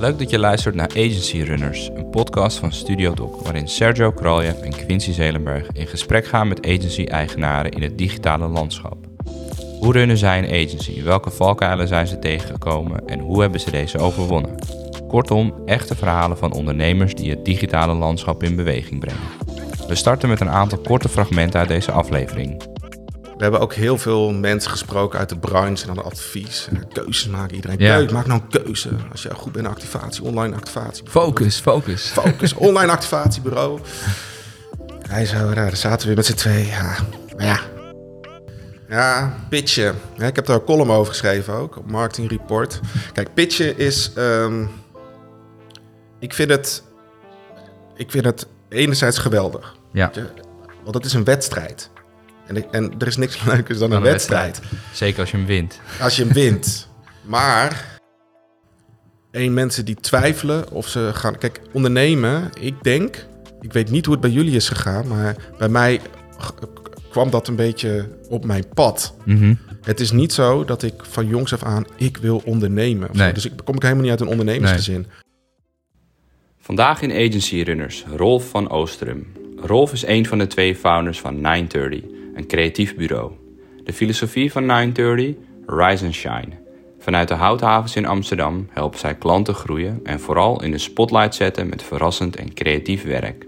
Leuk dat je luistert naar Agency Runners, een podcast van Studio Doc, waarin Sergio Kraljev en Quincy Zelenberg in gesprek gaan met agency-eigenaren in het digitale landschap. Hoe runnen zij een agency? Welke valkuilen zijn ze tegengekomen en hoe hebben ze deze overwonnen? Kortom, echte verhalen van ondernemers die het digitale landschap in beweging brengen. We starten met een aantal korte fragmenten uit deze aflevering. We hebben ook heel veel mensen gesproken uit de branche en dan advies. En Keuzes maken, iedereen. Ja. Keuze, maak nou een keuze. Als je goed bent in activatie, online activatie. Focus, focus. Focus, online activatiebureau. Hij zo, nou, daar zaten we weer met z'n twee. Ja, maar ja. Ja, pitchen. Ik heb daar een column over geschreven ook, op Marketing Report. Kijk, pitchen is... ehm, ik, vind het, ik vind het enerzijds geweldig. Ja, Want het is een wedstrijd. En, en er is niks leukers dan een, een wedstrijd. zeker als je hem wint. Als je hem wint. Maar één mensen die twijfelen of ze gaan. Kijk, ondernemen, ik denk. Ik weet niet hoe het bij jullie is gegaan, maar bij mij kwam dat een beetje op mijn pad. Mhm. Het is niet zo dat ik van jongs af aan ik wil ondernemen. of zo. Nee. Dus ik kom ik helemaal niet uit een ondernemersgezin. Vandaag in Agency Runners, Rolf van Oosterum. Rolf is een van de twee founders van 930, een creatief bureau. De filosofie van 930, Rise and Shine. Vanuit de houthavens in Amsterdam helpen zij klanten groeien en vooral in de spotlight zetten met verrassend en creatief werk.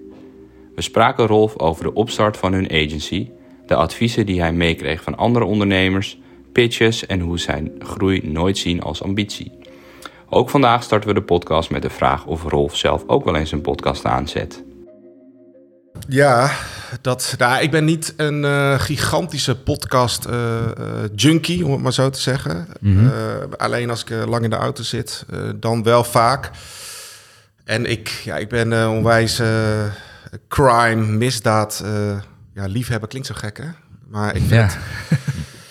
We spraken Rolf over de opstart van hun agency, de adviezen die hij meekreeg van andere ondernemers, pitches en hoe zijn groei nooit zien als ambitie. Ook vandaag starten we de podcast met de vraag of Rolf zelf ook wel eens een podcast aanzet. Ja, dat, nou, ik ben niet een eh, gigantische podcast eh, eh, junkie, om het maar zo te zeggen. Mhm. Alleen als ik lang in de auto zit, dan wel vaak. En ik, ja, ik ben onwijs crime, misdaad, ja, liefhebber klinkt zo gek hè? Maar ik vind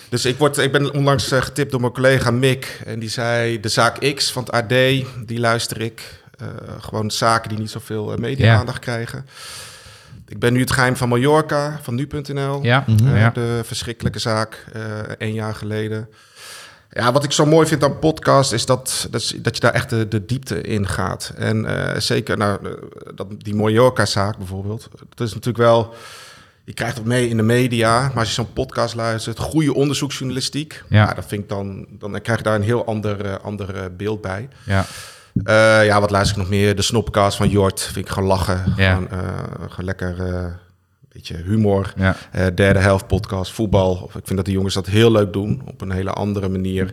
dus ik, word, ik ben onlangs getipt door mijn collega Mick. En die zei, de zaak X van het AD, die luister ik. Gewoon zaken die niet zoveel media-aandacht krijgen. Ik ben nu het geheim van Mallorca, van nu.nl. Ja, Eh, ja. De verschrikkelijke zaak, eh één jaar geleden. Ja, wat ik zo mooi vind aan podcast is dat, dat, dat je daar echt de, de diepte in gaat. En eh, zeker nou, eh, dat, die Mallorca-zaak bijvoorbeeld. Dat is natuurlijk wel... Je krijgt het mee in de media, maar als je zo'n podcast luistert, goede onderzoeksjournalistiek, Ja. dan, vind ik dan, dan krijg je daar een heel ander, eh, ander eh, beeld bij. Ja, Eh, ja, wat luister ik nog meer? De Snopcast van Jort, vind ik gewoon lachen. Ja. Gewoon, eh, gewoon lekker, eh beetje humor. ja. Derde helft podcast, voetbal. Of Ik vind dat de jongens dat heel leuk doen. Op een hele andere manier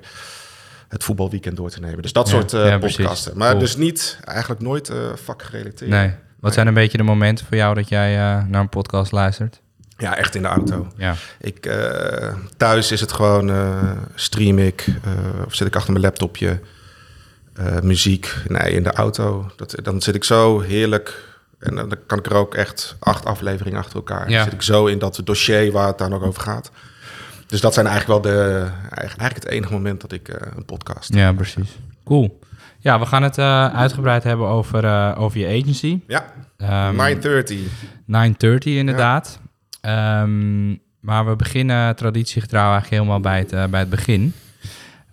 het voetbalweekend door te nemen. Dus dat Ja, soort ja, precies. podcasten. Maar Cool. dus niet, eigenlijk nooit eh vakgerelateerd. Nee. Wat zijn een beetje de momenten voor jou dat jij naar een podcast luistert? Ja, echt in de auto. Ja. Ik, thuis is het gewoon, stream ik. of zit ik achter mijn laptopje. Eh, muziek. Nee, in de auto. Dat, dan zit ik zo heerlijk... En dan kan ik er ook echt acht afleveringen achter elkaar. Ja. Dan zit ik zo in dat dossier waar het dan ook over gaat. Dus dat zijn eigenlijk wel de, eigenlijk het enige moment dat ik eh, een podcast. ja, precies. Cool. Ja, we gaan het eh, uitgebreid hebben over, over je agency. Ja, Ehm, 930. 930 inderdaad. Ehm, maar we beginnen traditiegetrouw eigenlijk helemaal bij het, bij het begin.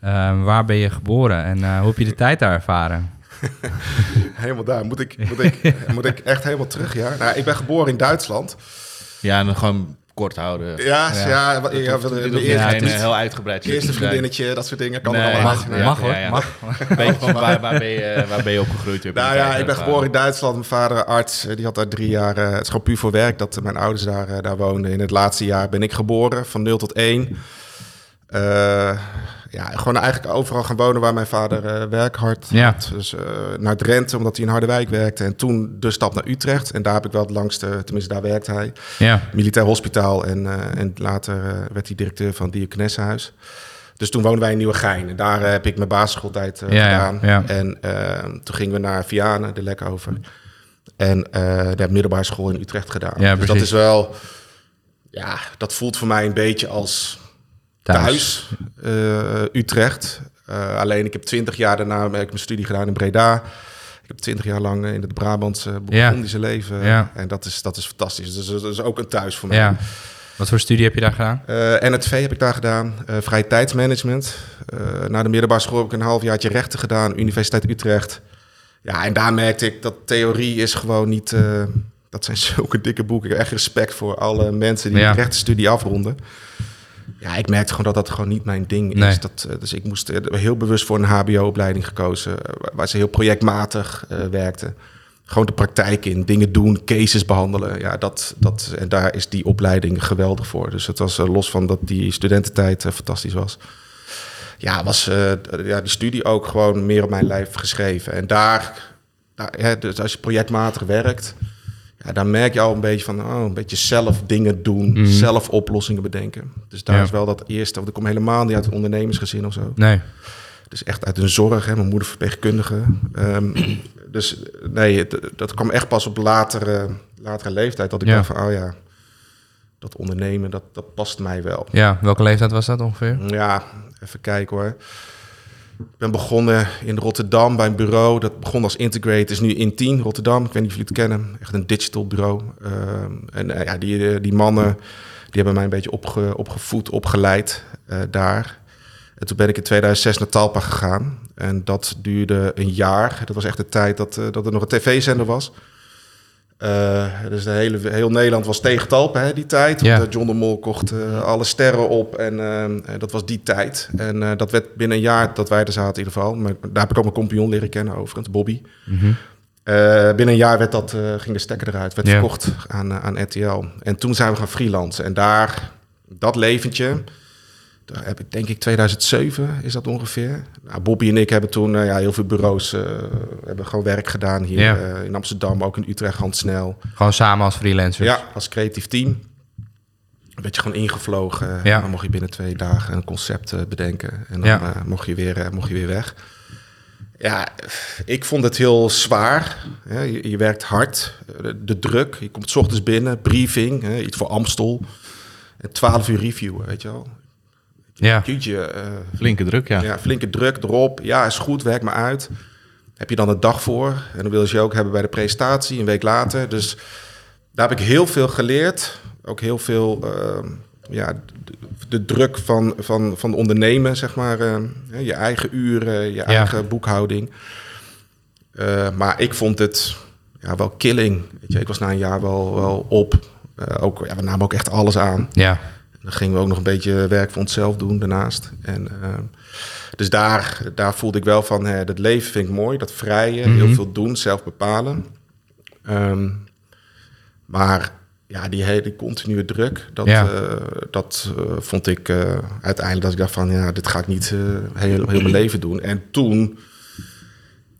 Ehm, waar ben je geboren en eh, hoe heb je de tijd daar ervaren? Helemaal daar. Moet ik, moet, ik, moet ik echt helemaal terug, ja? Nou, ik ben geboren in Duitsland. Ja, en dan gewoon kort houden. Ja, ja, ja, Dat hoeft- een heel uitgebreid Eerste vriendinnetje, dat soort dingen kan er Nee, allemaal mag- hoor, ja, ja. mag. Van waar, waar, ben je, waar ben je opgegroeid? Nou ja, tijd ik ben geboren in Duitsland. Mijn vader arts, eh, die had daar drie jaar... eh, het is gewoon puur voor werk dat mijn ouders daar, daar woonden. In het laatste jaar ben ik geboren, van 0 tot 1. Eh, ja, gewoon eigenlijk overal gaan wonen waar mijn vader eh werk hard Ja. had. Dus eh, naar Drenthe, omdat hij in Harderwijk werkte. En toen de stap naar Utrecht. En daar heb ik wel het langste, tenminste daar werkte hij. Ja, Militair hospitaal en, eh, en later werd hij directeur van Diakonessenhuis. Dus toen woonden wij in Nieuwegein. En daar heb ik mijn basisschooltijd Ja, gedaan. ja. En toen gingen we naar Vianen, de lek over. En de middelbare school in Utrecht gedaan. Ja, dus dat is wel... Ja, dat voelt voor mij een beetje als thuis, eh, Utrecht. Eh, alleen ik heb twintig jaar daarna heb ik mijn studie gedaan in Breda. Ik heb twintig jaar lang in het Brabantse Burgondische leven. Ja. En dat is, dat is fantastisch. Dus dat is ook een thuis voor mij. Ja. Wat voor studie heb je daar gedaan? NSV heb ik daar gedaan, eh vrije tijdsmanagement. Na de middelbare school heb ik een halfjaartje rechten gedaan, Universiteit Utrecht. Ja, en daar merkte ik dat theorie is gewoon niet... dat zijn zulke dikke boeken. Ik heb echt respect voor alle mensen die Ja. de rechtenstudie afronden. Ja, ik merkte gewoon dat dat gewoon niet mijn ding is. Nee. Dat, eh, dus ik moest eh, heel bewust voor een hbo-opleiding gekozen... eh, waar- ze heel projectmatig werkten. Gewoon de praktijk in, dingen doen, cases behandelen. Ja, dat, dat, en daar is die opleiding geweldig voor. Dus het was los van dat die studententijd fantastisch was. Ja, was ja, die studie ook gewoon meer op mijn lijf geschreven. En daar, daar hè, dus als je projectmatig werkt, ja, dan merk je al een beetje van, oh, een beetje zelf dingen doen, Mhm. zelf oplossingen bedenken. Dus daar Ja. is wel dat eerste, want ik kom helemaal niet uit een ondernemersgezin of zo. Nee. Dus echt uit een zorg, hè, mijn moeder verpleegkundige. Ehm, dus nee, het- dat kwam echt pas op latere, latere leeftijd. Dat ik Ja. dacht van, oh ja, dat ondernemen, dat, dat past mij wel. Ja, welke leeftijd was dat ongeveer? Ja, even kijken hoor. Ik ben begonnen in Rotterdam bij een bureau. Dat begon als Integrate, is nu Intien Rotterdam. Ik weet niet of jullie het kennen. Echt een digital bureau. Ehm, en eh, ja, die, eh, die mannen die hebben mij een beetje opge, opgevoed, opgeleid eh, daar. En toen ben ik in 2006 naar Talpa gegaan. En dat duurde een jaar. Dat was echt de tijd dat, dat er nog een tv-zender was. Eh, dus de hele, heel Nederland was tegen Talpa hè, die tijd. Ja. Want, eh, John de Mol kocht eh, alle sterren op. En dat was die tijd. En dat werd binnen een jaar dat wij er zaten in ieder geval. Maar daar heb ik ook mijn compagnon leren kennen overigens, Bobby. Mhm. Binnen een jaar werd dat, ging de stekker eruit. Werd Ja. verkocht aan, aan RTL. En toen zijn we gaan freelancen. En daar, dat leventje... Daar heb ik denk ik 2007 is dat ongeveer. Nou, Bobby en ik hebben toen eh, ja, heel veel bureaus eh, hebben gewoon werk gedaan hier Ja. eh, in Amsterdam, ook in Utrecht, Hans Snel. Gewoon samen als freelancers? Ja, als creatief team. Werd je gewoon ingevlogen. Ja. Dan mocht je binnen twee dagen een concept bedenken. En dan Ja. mocht, je weer, mocht je weer weg. Ja, ik vond het heel zwaar. Je, je werkt hard. De, de druk. Je komt 's ochtends binnen. Briefing. Hè, iets voor Amstel. En 12 uur reviewen, weet je wel. Ja. Jeetje, eh, Flinke druk, ja. ja, flinke druk erop. Ja, is goed, werk maar uit. Heb je dan een dag voor. En dan wil je ook hebben bij de presentatie, een week later. Dus daar heb ik heel veel geleerd. Ook heel veel, eh, ja, de, de druk van, van, van ondernemen, zeg maar. eh, je eigen uren, je eigen boekhouding. Eh, maar ik vond het ja, wel killing. Weet je, ik was na een jaar wel, wel op. Eh, ook, ja, we namen ook echt alles aan. Ja. Dan gingen we ook nog een beetje werk voor onszelf doen daarnaast. En, ehm, dus daar, daar voelde ik wel van, hè, dat leven vind ik mooi. Dat vrije, Mhm. heel veel doen, zelf bepalen. Ehm, maar ja, die hele continue druk, dat, Ja. eh, dat eh, vond ik eh, uiteindelijk dat ik dacht van, ja, dit ga ik niet heel, heel mijn leven doen. En toen,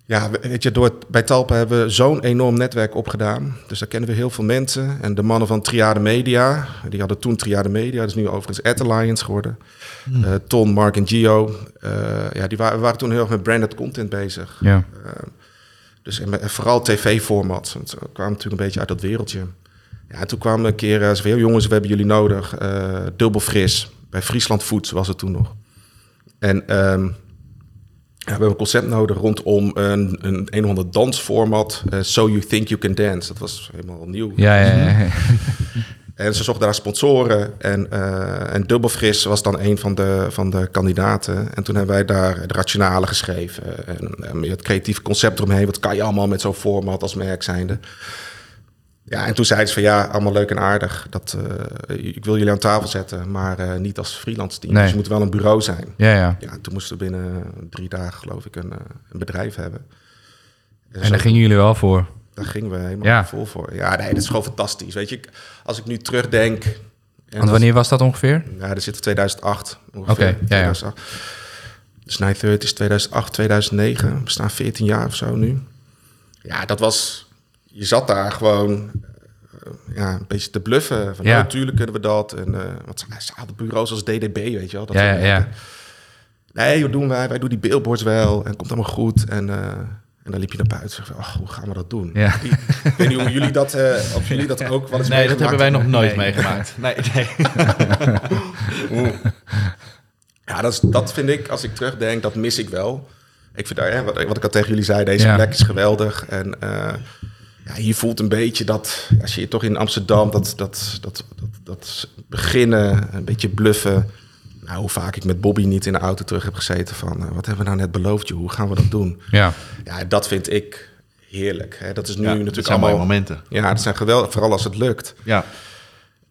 ja, weet je, door bij Talpa hebben we zo'n enorm netwerk opgedaan. Dus daar kennen we heel veel mensen. En de mannen van Triade Media, die hadden toen Triade Media, dat is nu overigens Ad Alliance geworden. Eh, Ton, Mark en Gio, eh, ja, die waren, waren toen heel erg met branded content bezig. Ja. Eh, dus en, en vooral tv-formats. Want we kwamen natuurlijk een beetje uit dat wereldje. Ja, en toen kwamen we een keer, veel jongens, we hebben jullie nodig. dubbel fris. Bij Friesland Foods was het toen nog. En ehm, we hebben een concept nodig rondom een, een, een of ander dansformat. eh, so You Think You Can Dance. Dat was helemaal nieuw. Ja, ja, ja. ja. En ze zochten daar sponsoren. En, eh en Dubbelfris was dan een van de, van de kandidaten. En toen hebben wij daar het rationale geschreven. En, en het creatieve concept eromheen. Wat kan je allemaal met zo'n format als merk zijnde? Ja, en toen zeiden ze van ja, allemaal leuk en aardig. Dat, eh, ik wil jullie aan tafel zetten, maar eh, niet als freelance team. Nee. Dus je moet wel een bureau zijn. ja, ja. Ja, en toen moesten we binnen drie dagen geloof ik een, eh, een bedrijf hebben. En zo- daar gingen jullie wel voor. daar gingen we helemaal Ja. vol voor. Ja, nee, dat is gewoon fantastisch. Weet je, als ik nu terugdenk... en Want dat- wanneer was dat ongeveer? Ja, dat zit in 2008 ongeveer. Oké, ja, ja. 2008. Dus 930 is 2008, 2009. We staan 14 jaar of zo nu. Ja, dat was... Je zat daar gewoon eh, ja, een beetje te bluffen. Van, Ja. ja. natuurlijk kunnen we dat. En uh, wat zaten bureaus als DDB, weet je wel. Dat Ja, ja, ja. Nee, wat doen wij? Wij doen die billboards wel. En het komt allemaal goed. En, eh, en dan liep je naar buiten. Zeg ach, hoe gaan we dat doen? Ja. Die- ik weet niet hoe jullie dat, eh, of jullie dat ook wel eens Nee, dat hebben wij nog nooit Nee. meegemaakt. Nee, nee. Ja, dat, is, dat vind ik, als ik terugdenk, dat mis ik wel. Ik vind, hè, wat, wat ik al tegen jullie zei, deze Ja. plek is geweldig. En eh, ja, hier voelt een beetje dat, als je toch in Amsterdam, dat, dat, dat, dat, dat beginnen, een beetje bluffen. Nou, hoe vaak ik met Bobby niet in de auto terug heb gezeten van, eh, wat hebben we nou net beloofd, joh, hoe gaan we dat doen? Ja. Ja, dat vind ik heerlijk. Hè? Dat is nu Ja, natuurlijk dat zijn allemaal... mooie momenten. Ja, dat zijn geweldig, vooral als het lukt. Ja.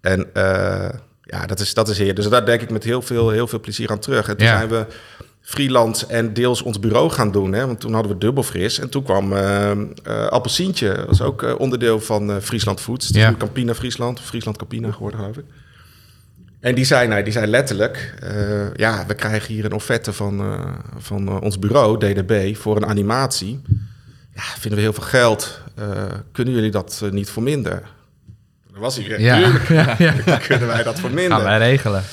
En eh, ja, dat is, dat is heerlijk. Dus daar denk ik met heel veel, heel veel plezier aan terug. En toen Ja. zijn we freelance en deels ons bureau gaan doen. Hè? Want toen hadden we dubbel fris. En toen kwam eh, Appelsientje. Dat was ook eh, onderdeel van Friesland Foods. Ja. Campina Friesland. Friesland Campina geworden, geloof ik. En die zei, nou, die zei letterlijk... ja, we krijgen hier een offerte van, van ons bureau, DDB, voor een animatie. Ja, vinden we heel veel geld. Kunnen jullie dat niet voor minder? Dan was hij weer. Ja, Tuurlijk ja, ja. kunnen wij dat voor Gaan wij regelen.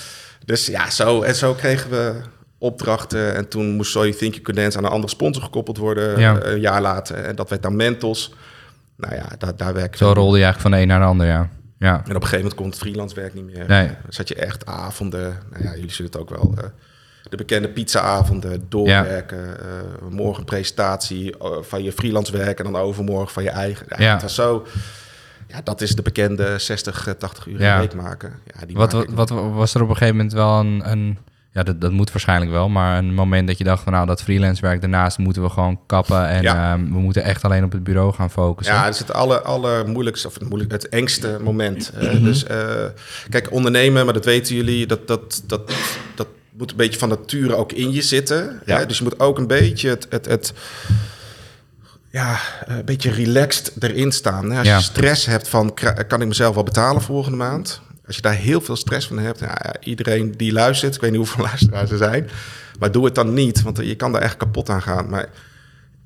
Dus ja, zo en zo kregen we opdrachten. En toen moest So You Think You Can Dance aan een andere sponsor gekoppeld worden. Ja. eh, een jaar later. En dat werd dan Mentos. Nou ja, daar, daar werkte Zo rolde je eigenlijk van de een naar de ander, ja. Ja, En op een gegeven moment kon het freelance werk niet meer. Nee. Dan zat je echt avonden. Nou ja, jullie zullen het ook wel. eh, de bekende pizzaavonden, doorwerken. eh, morgen een presentatie van je freelance werk. En dan overmorgen van je eigen. Ja, Ja. Het was zo... Ja, dat is de bekende 60, eh, 80 uur Ja. week maken. Ja, die Wat, wat, wat was er op een gegeven moment wel een... een ja, dat, dat moet waarschijnlijk wel, maar een moment dat je dacht van nou, dat freelance werk daarnaast moeten we gewoon kappen en Ja. ehm, we moeten echt alleen op het bureau gaan focussen. Ja, dat is het aller, allermoeilijkste, of het, moeilijk, het engste moment. Mhm. Dus eh, kijk, ondernemen, maar dat weten jullie, dat, dat, dat, dat moet een beetje van nature ook in je zitten. Ja. Hè? Dus je moet ook een beetje het, het, het ja, een beetje relaxed erin staan. Als Ja. je stress hebt van, kan ik mezelf wel betalen volgende maand? Als je daar heel veel stress van hebt, iedereen die luistert, ik weet niet hoeveel luisteraars er zijn, maar doe het dan niet, want je kan daar echt kapot aan gaan. Maar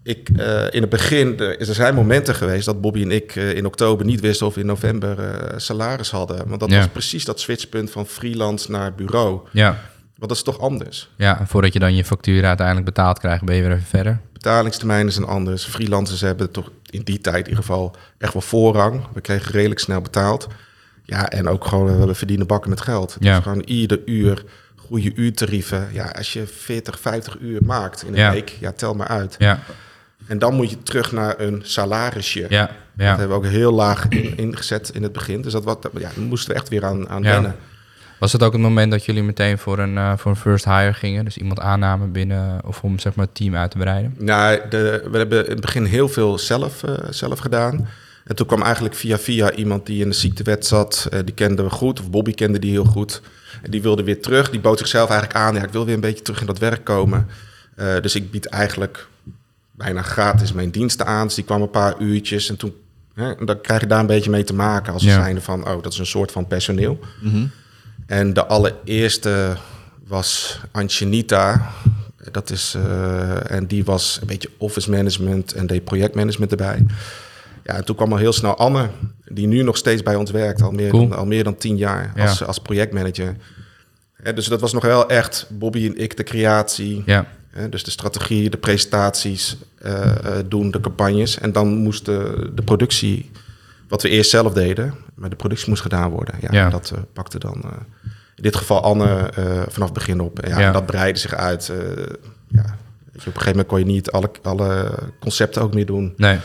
ik, eh, in het begin, er, zijn momenten geweest dat Bobby en ik eh, in oktober niet wisten of we in november eh, salaris hadden. Want dat Ja. was precies dat switchpunt van freelance naar bureau. Ja, Want dat is toch anders. ja, en voordat je dan je facturen uiteindelijk betaald krijgt, ben je weer even verder. Betalingstermijnen zijn anders. Freelancers hebben toch in die tijd in ieder geval echt wel voorrang. We kregen redelijk snel betaald. Ja, en ook gewoon, we verdienen bakken met geld. Ja. Dus gewoon ieder uur, goede uurtarieven. Ja, als je 40, 50 uur maakt in een Ja. week, ja, tel maar uit. Ja, En dan moet je terug naar een salarisje. ja, Dat ja. hebben we ook heel laag in, ingezet in het begin. Dus dat wat, ja, daar moesten we echt weer aan, aan Ja. wennen. Was het ook het moment dat jullie meteen voor een, eh, voor een first hire gingen? Dus iemand aannamen binnen, of om zeg maar het team uit te breiden? Nou, de, we hebben in het begin heel veel zelf, eh, zelf gedaan. En toen kwam eigenlijk via via iemand die in de ziektewet zat. eh, die kenden we goed, of Bobby kende die heel goed. En die wilde weer terug. Die bood zichzelf eigenlijk aan. Ja, ik wil weer een beetje terug in dat werk komen. Eh, dus ik bied eigenlijk bijna gratis mijn diensten aan. Dus die kwam een paar uurtjes. En toen hè, dan krijg je daar een beetje mee te maken. Als Ja. zijnde van, oh, dat is een soort van personeel. Mhm. En de allereerste was Anjanita. Dat is, eh, en die was een beetje office management en deed projectmanagement erbij. Ja, en toen kwam al heel snel Anne, die nu nog steeds bij ons werkt, al meer, Cool. dan, al meer dan tien jaar Ja. als, als projectmanager. Dus dat was nog wel echt Bobby en ik, de creatie. Ja, Hè, dus de strategie, de presentaties eh, eh, doen, de campagnes. En dan moest de, de productie, wat we eerst zelf deden, maar de productie moest gedaan worden. Ja, dat eh, pakte dan in dit geval Anne vanaf het begin op. Ja, Ja. en dat breidde zich uit. ja. Op een gegeven moment kon je niet alle, alle concepten ook meer doen. nee.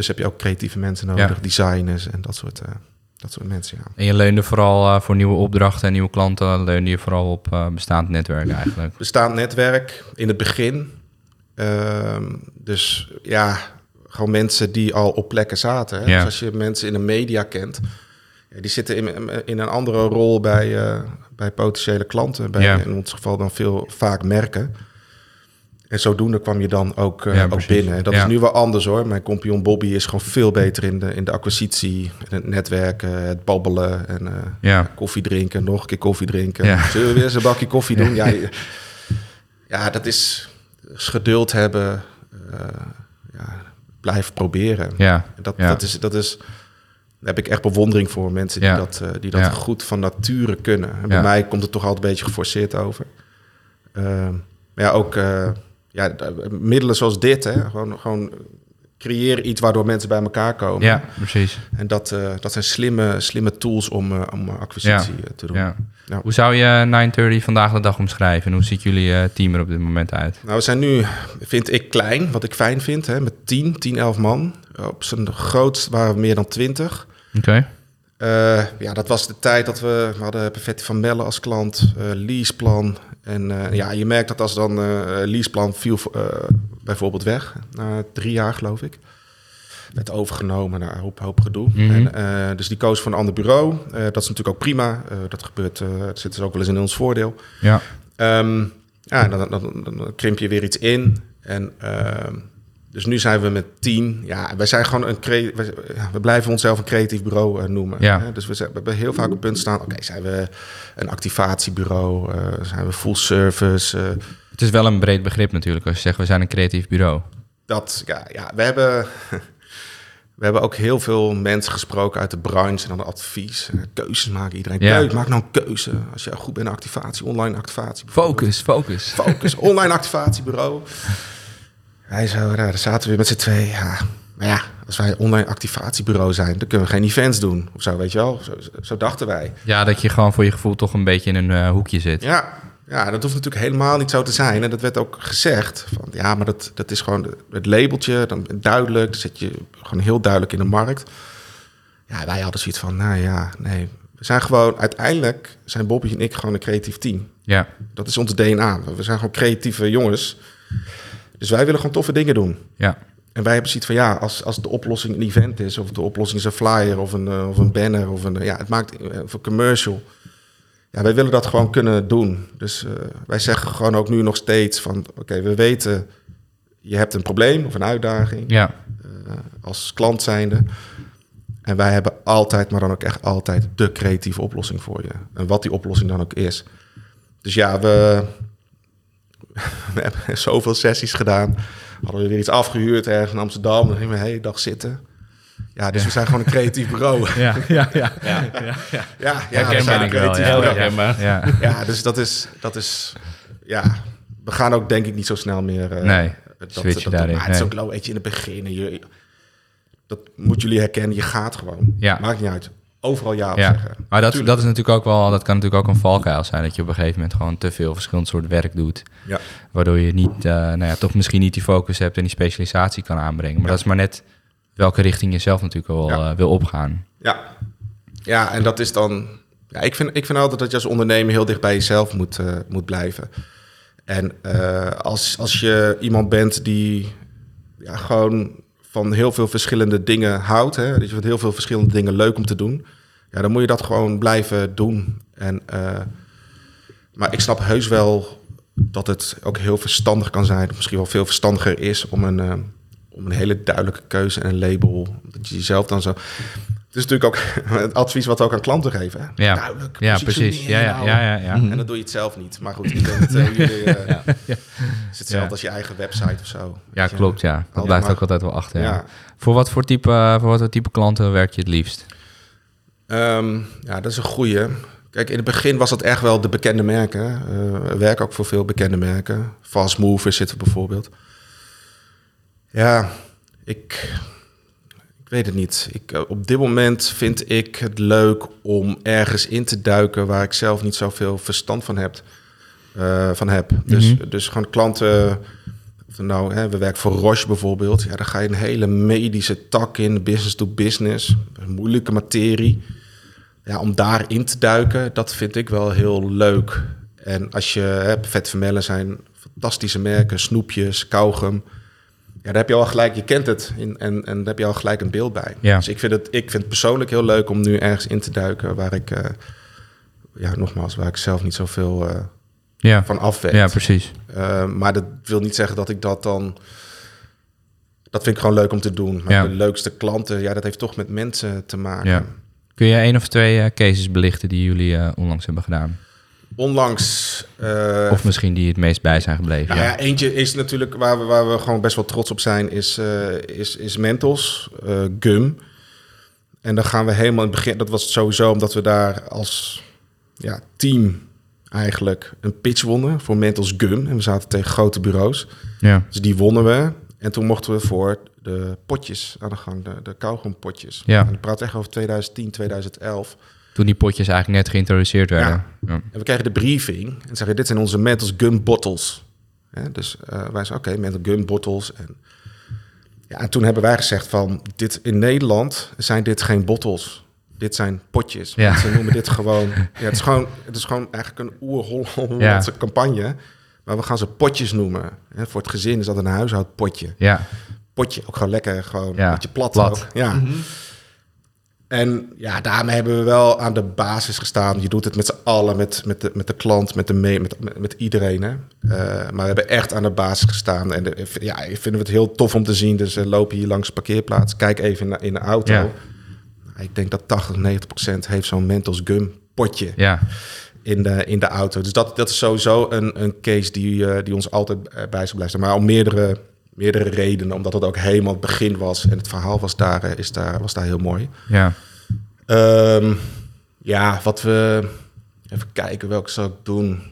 Dus heb je ook creatieve mensen nodig, Ja. designers en dat soort, eh, dat soort mensen. Ja. En je leunde vooral eh, voor nieuwe opdrachten en nieuwe klanten, leunde je vooral op eh, bestaand netwerk eigenlijk. bestaand netwerk in het begin. Ehm, dus ja, gewoon mensen die al op plekken zaten. Hè? Ja. Dus als je mensen in de media kent, die zitten in, in een andere rol bij, bij potentiële klanten. Bij. In ons geval dan veel vaak merken. En zodoende kwam je dan ook, eh, Ja, ook binnen. Dat Ja. is nu wel anders hoor. Mijn compagnon Bobby is gewoon veel beter in de, in de acquisitie, en het netwerken, het babbelen en eh, Ja, koffie drinken, nog een keer koffie drinken. Ja. Zullen we weer eens een bakje koffie doen? Ja, ja dat is geduld hebben, eh, ja, blijven proberen. ja, Dat, dat, is, dat is, daar heb ik echt bewondering voor mensen die dat, die dat goed van nature kunnen. En bij mij komt het toch altijd een beetje geforceerd over. Ehm, maar ja, ook ja, d- middelen zoals dit, hè, gewoon, gewoon creëren iets waardoor mensen bij elkaar komen. ja, precies. En dat, eh, dat zijn slimme, slimme tools om, eh, om acquisitie eh, te doen. Ja. Ja. Hoe zou je 930 vandaag de dag omschrijven? En hoe ziet jullie eh, team er op dit moment uit? Nou, we zijn nu, vind ik, klein, wat ik fijn vind, hè, met 10, 10, 11 man. Op zijn grootst waren we meer dan 20. Oké. Eh, ja, dat was de tijd dat we, we hadden Perfetti van Melle als klant, eh leaseplan. En eh, ja, je merkt dat als dan leaseplan viel bijvoorbeeld weg, na drie jaar geloof ik. werd overgenomen, nou, een hoop, hoop gedoe. Mhm. en, dus die koos voor een ander bureau. Dat is natuurlijk ook prima. Dat gebeurt, dat zit dus ook wel eens in ons voordeel. Ja. Ehm, ja, dan, dan, dan, dan krimp je weer iets in. En ehm, dus nu zijn we met tien. Ja, wij zijn gewoon een we blijven onszelf een creatief bureau eh, noemen. Ja. Hè? Dus we, zijn, we hebben heel vaak op het punt staan. Oké, zijn we een activatiebureau? eh, zijn we full service? eh, Het is wel een breed begrip natuurlijk als je zegt we zijn een creatief bureau. dat, ja, ja, we hebben. We hebben ook heel veel mensen gesproken uit de branche en dan advies. Keuzes maken. Iedereen Ja. maak nou een keuze. Als je goed bent in activatie, online activatie. Focus, focus. Focus, online activatiebureau. Hij zo, daar zaten we weer met z'n twee. Ja, maar ja, als wij online activatiebureau zijn, dan kunnen we geen events doen. Of zo, weet je wel. Zo, zo, zo dachten wij. Ja, dat je gewoon voor je gevoel toch een beetje in een eh, hoekje zit. Ja, ja, dat hoeft natuurlijk helemaal niet zo te zijn. En dat werd ook gezegd. Van, ja, maar dat, dat is gewoon het labeltje, dan duidelijk. Dan zit je gewoon heel duidelijk in de markt. Ja, wij hadden zoiets van, nou ja, nee. We zijn gewoon, uiteindelijk zijn Bobby en ik gewoon een creatief team. Ja, Dat is ons DNA. We zijn gewoon creatieve jongens. Dus wij willen gewoon toffe dingen doen. ja, En wij hebben zoiets van, ja, als, als de oplossing een event is... of de oplossing is een flyer of een, eh, of een banner... of een, eh, ja, het maakt eh, of een commercial... Ja, wij willen dat gewoon kunnen doen. Dus eh, wij zeggen gewoon ook nu nog steeds van... oké, we weten, je hebt een probleem of een uitdaging... ja. eh, als klant zijnde... En wij hebben altijd, maar dan ook echt altijd... de creatieve oplossing voor je. En wat die oplossing dan ook is. Dus ja, we, we hebben zoveel sessies gedaan. Hadden we weer iets afgehuurd ergens in Amsterdam. Dan gingen we hele dag zitten. Ja, dus we zijn gewoon een creatief bureau. Ja, ja, ja. Ja, ja, we Herkenbaar zijn een ik wel, creatief ja. bureau. herkenbaar. ja. Ja, dus dat is, dat is, ja, we gaan ook denk ik niet zo snel meer. eh, Nee, dat, switchen daarin, Maar het is nee. ook low, weet je, in het begin. en Je, dat moeten jullie herkennen. Je gaat gewoon. Ja. Maakt niet uit. Overal ja op Ja, zeggen. maar dat, Tuurlijk. dat is natuurlijk ook wel, dat kan natuurlijk ook een valkuil zijn. Dat je op een gegeven moment gewoon te veel verschillend soort werk doet. Ja. Waardoor je niet, eh, nou ja, toch misschien niet die focus hebt en die specialisatie kan aanbrengen. Maar Ja. dat is maar net welke richting je zelf natuurlijk wel Ja. eh, wil opgaan. Ja. ja, en dat is dan. Ja, ik, vind, ik vind altijd dat je als ondernemer heel dicht bij jezelf moet, eh, moet blijven. En als, als je iemand bent die ja, gewoon van heel veel verschillende dingen houdt, hè, dat je vindt heel veel verschillende dingen leuk om te doen, ja, dan moet je dat gewoon blijven doen. En, eh, maar ik snap heus wel dat het ook heel verstandig kan zijn, misschien wel veel verstandiger is om een, eh, om een hele duidelijke keuze en een label, dat je jezelf dan zo. Het is natuurlijk ook het advies wat we ook aan klanten geven. Hè? Ja. Duidelijk, Ja, precies. Ja, ja, ja, ja, ja. En dan doe je het zelf niet. Maar goed, ik denk dat eh, jullie... eh, Ja. Het is hetzelfde Ja. als je eigen website of zo. Ja, klopt. Ja. Dat blijft maar- ook altijd wel achter. Ja. Ja. Voor, wat voor, type, eh, voor wat voor type klanten werk je het liefst? Ehm, ja, dat is een goeie. Kijk, in het begin was het echt wel de bekende merken. Eh, we werken ook voor veel bekende merken. Fast Movers zitten bijvoorbeeld. Ja, ik, ik weet het niet. Ik, eh, op dit moment vind ik het leuk om ergens in te duiken waar ik zelf niet zoveel verstand van heb. eh, van heb. Dus, Mhm. dus gewoon klanten. Of nou, hè, we werken voor Roche bijvoorbeeld. Ja, daar ga je een hele medische tak in, business to business. Een moeilijke materie. Ja, om daarin te duiken, dat vind ik wel heel leuk. En als je hebt, Vet Vermellen zijn fantastische merken, snoepjes, kauwgum. Ja, daar heb je al gelijk, je kent het en, en, en daar heb je al gelijk een beeld bij. Ja. Dus ik vind, het, ik vind het persoonlijk heel leuk om nu ergens in te duiken waar ik, eh, ja, nogmaals, waar ik zelf niet zoveel eh Ja, van af weet. ja precies. Eh, maar dat wil niet zeggen dat ik dat dan. Dat vind ik gewoon leuk om te doen. Maar Ja. de leukste klanten, ja, dat heeft toch met mensen te maken. Ja. Kun je één of twee cases belichten die jullie onlangs hebben gedaan? Onlangs. eh, Of misschien die het meest bij zijn gebleven? nou ja. ja, eentje is natuurlijk waar we, waar we gewoon best wel trots op zijn, is, eh, is, is Mentos, eh, Gum. En dan gaan we helemaal in het begin, dat was sowieso omdat we daar als ja, team eigenlijk een pitch wonnen voor Mentos Gum. En we zaten tegen grote bureaus. ja. Dus die wonnen we. En toen mochten we voor de potjes aan de gang, de, de kauwgompotjes. Ja. En ik praat echt over 2010, 2011. Toen die potjes eigenlijk net geïntroduceerd werden. Ja. En we kregen de briefing en zeggen, dit zijn onze Mentos Gum bottles. Hè, dus eh, wij zeiden, oké, Mentos Gum bottles. En, ja, en toen hebben wij gezegd van, dit, in Nederland zijn dit geen bottles. Dit zijn potjes. Ja. Ze noemen dit gewoon... Ja, het, is gewoon het is gewoon eigenlijk een oer-Hollandse campagne. Maar we gaan ze potjes noemen. Hè, voor het gezin is dat een huishoudpotje. Ja. potje. Ook gewoon lekker, gewoon Ja, een beetje plat. plat. ook. Ja. En ja, daarmee hebben we wel aan de basis gestaan. Je doet het met z'n allen, met, met, de, met de klant, met, de mee, met, met, iedereen. Hè? Eh, maar we hebben echt aan de basis gestaan. En de, ja, ik vind het heel tof om te zien. Dus we lopen hier langs de parkeerplaats. Kijk even in de, in de auto. Ja. Ik denk dat 80, 90 procent heeft zo'n Mentos Gum potje Ja, in de, in de auto. Dus dat, dat is sowieso een, een case die, eh, die ons altijd bij zal blijven. Maar om meerdere, meerdere redenen. Omdat het ook helemaal het begin was. En het verhaal was daar, eh, is daar, was daar heel mooi. ja. Ehm, ja, wat we... Even kijken, welke zou ik doen?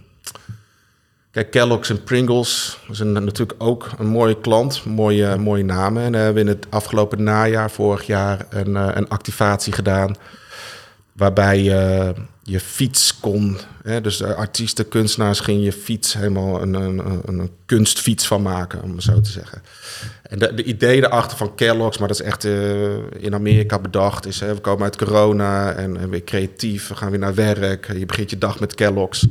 Kijk, Kellogg's en Pringles een, natuurlijk ook een mooie klant. Mooie, mooie namen. En we hebben in het afgelopen najaar, vorig jaar, een, eh, een activatie gedaan... waarbij je je fiets kon... Hè, dus de artiesten, kunstenaars gingen je fiets helemaal een, een, een, kunstfiets van maken, om het zo te zeggen. En de, de idee erachter van Kellogg's, maar dat is echt eh, in Amerika bedacht, is hè, we komen uit corona en, en weer creatief, we gaan weer naar werk. Je begint je dag met Kellogg's.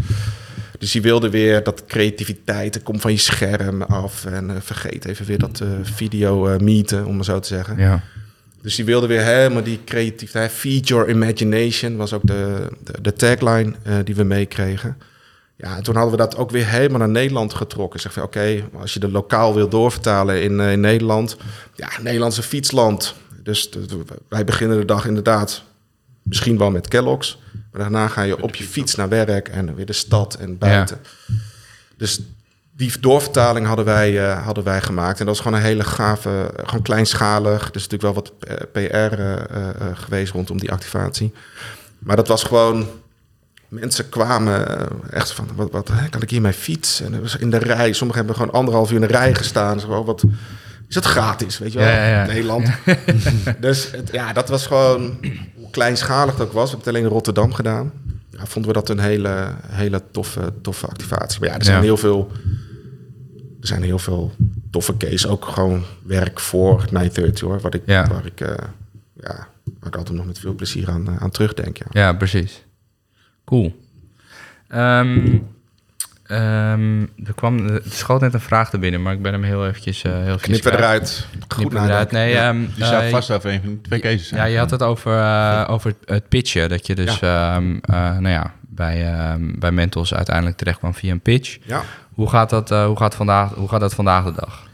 Dus die wilde weer dat creativiteit, het komt van je scherm af. En eh, vergeet even weer dat eh, video meeten, om maar zo te zeggen. ja. Dus die wilde weer helemaal die creativiteit. Feed your imagination was ook de, de, de tagline eh, die we meekregen. Ja, en toen hadden we dat ook weer helemaal naar Nederland getrokken. Zeg van oké, als je de lokaal wil doorvertalen in, eh, in Nederland. Ja, Nederlandse fietsland. Dus de- de- wij beginnen de dag inderdaad misschien wel met Kellogg's. Maar daarna ga je op je fiets naar werk en weer de stad en buiten. Dus die doorvertaling hadden wij, eh, hadden wij gemaakt. En dat was gewoon een hele gave, gewoon kleinschalig. Dus natuurlijk wel wat eh, PR eh, eh, eh, geweest rondom die activatie. Maar dat was gewoon... Mensen kwamen echt van, wat, wat kan ik hier mijn fiets? En dat was in de rij. Sommigen hebben gewoon anderhalf uur in de rij gestaan. Zo, wat, is dat gratis, weet je wel? Ja, ja, ja. Nederland. dus het, ja, dat was gewoon hoe kleinschalig het ook was. We hebben het alleen in Rotterdam gedaan. Ja, vonden we dat een hele, hele toffe, toffe activatie. Maar ja, er zijn heel veel... Er zijn heel veel toffe cases. Ook gewoon werk voor 930 hoor. Wat ik, Ja. Waar ik, eh, ja, waar ik altijd nog met veel plezier aan, eh, aan terugdenk. Ja. Ja, precies. Cool. Ehm, ehm, er kwam, er schoot net een vraag er binnen, maar ik ben hem heel eventjes uh, heel kwijt. eruit. Goed eruit. Nee, Ja. ehm, Die zou eh, vast over een twee cases zijn. Ja, je had het over, eh, over het, het pitchen. Dat je dus ehm, eh, nou ja, bij, ehm, bij Mentos uiteindelijk terecht kwam via een pitch. ja. Hoe gaat dat, eh, hoe gaat vandaag, hoe gaat dat vandaag de dag?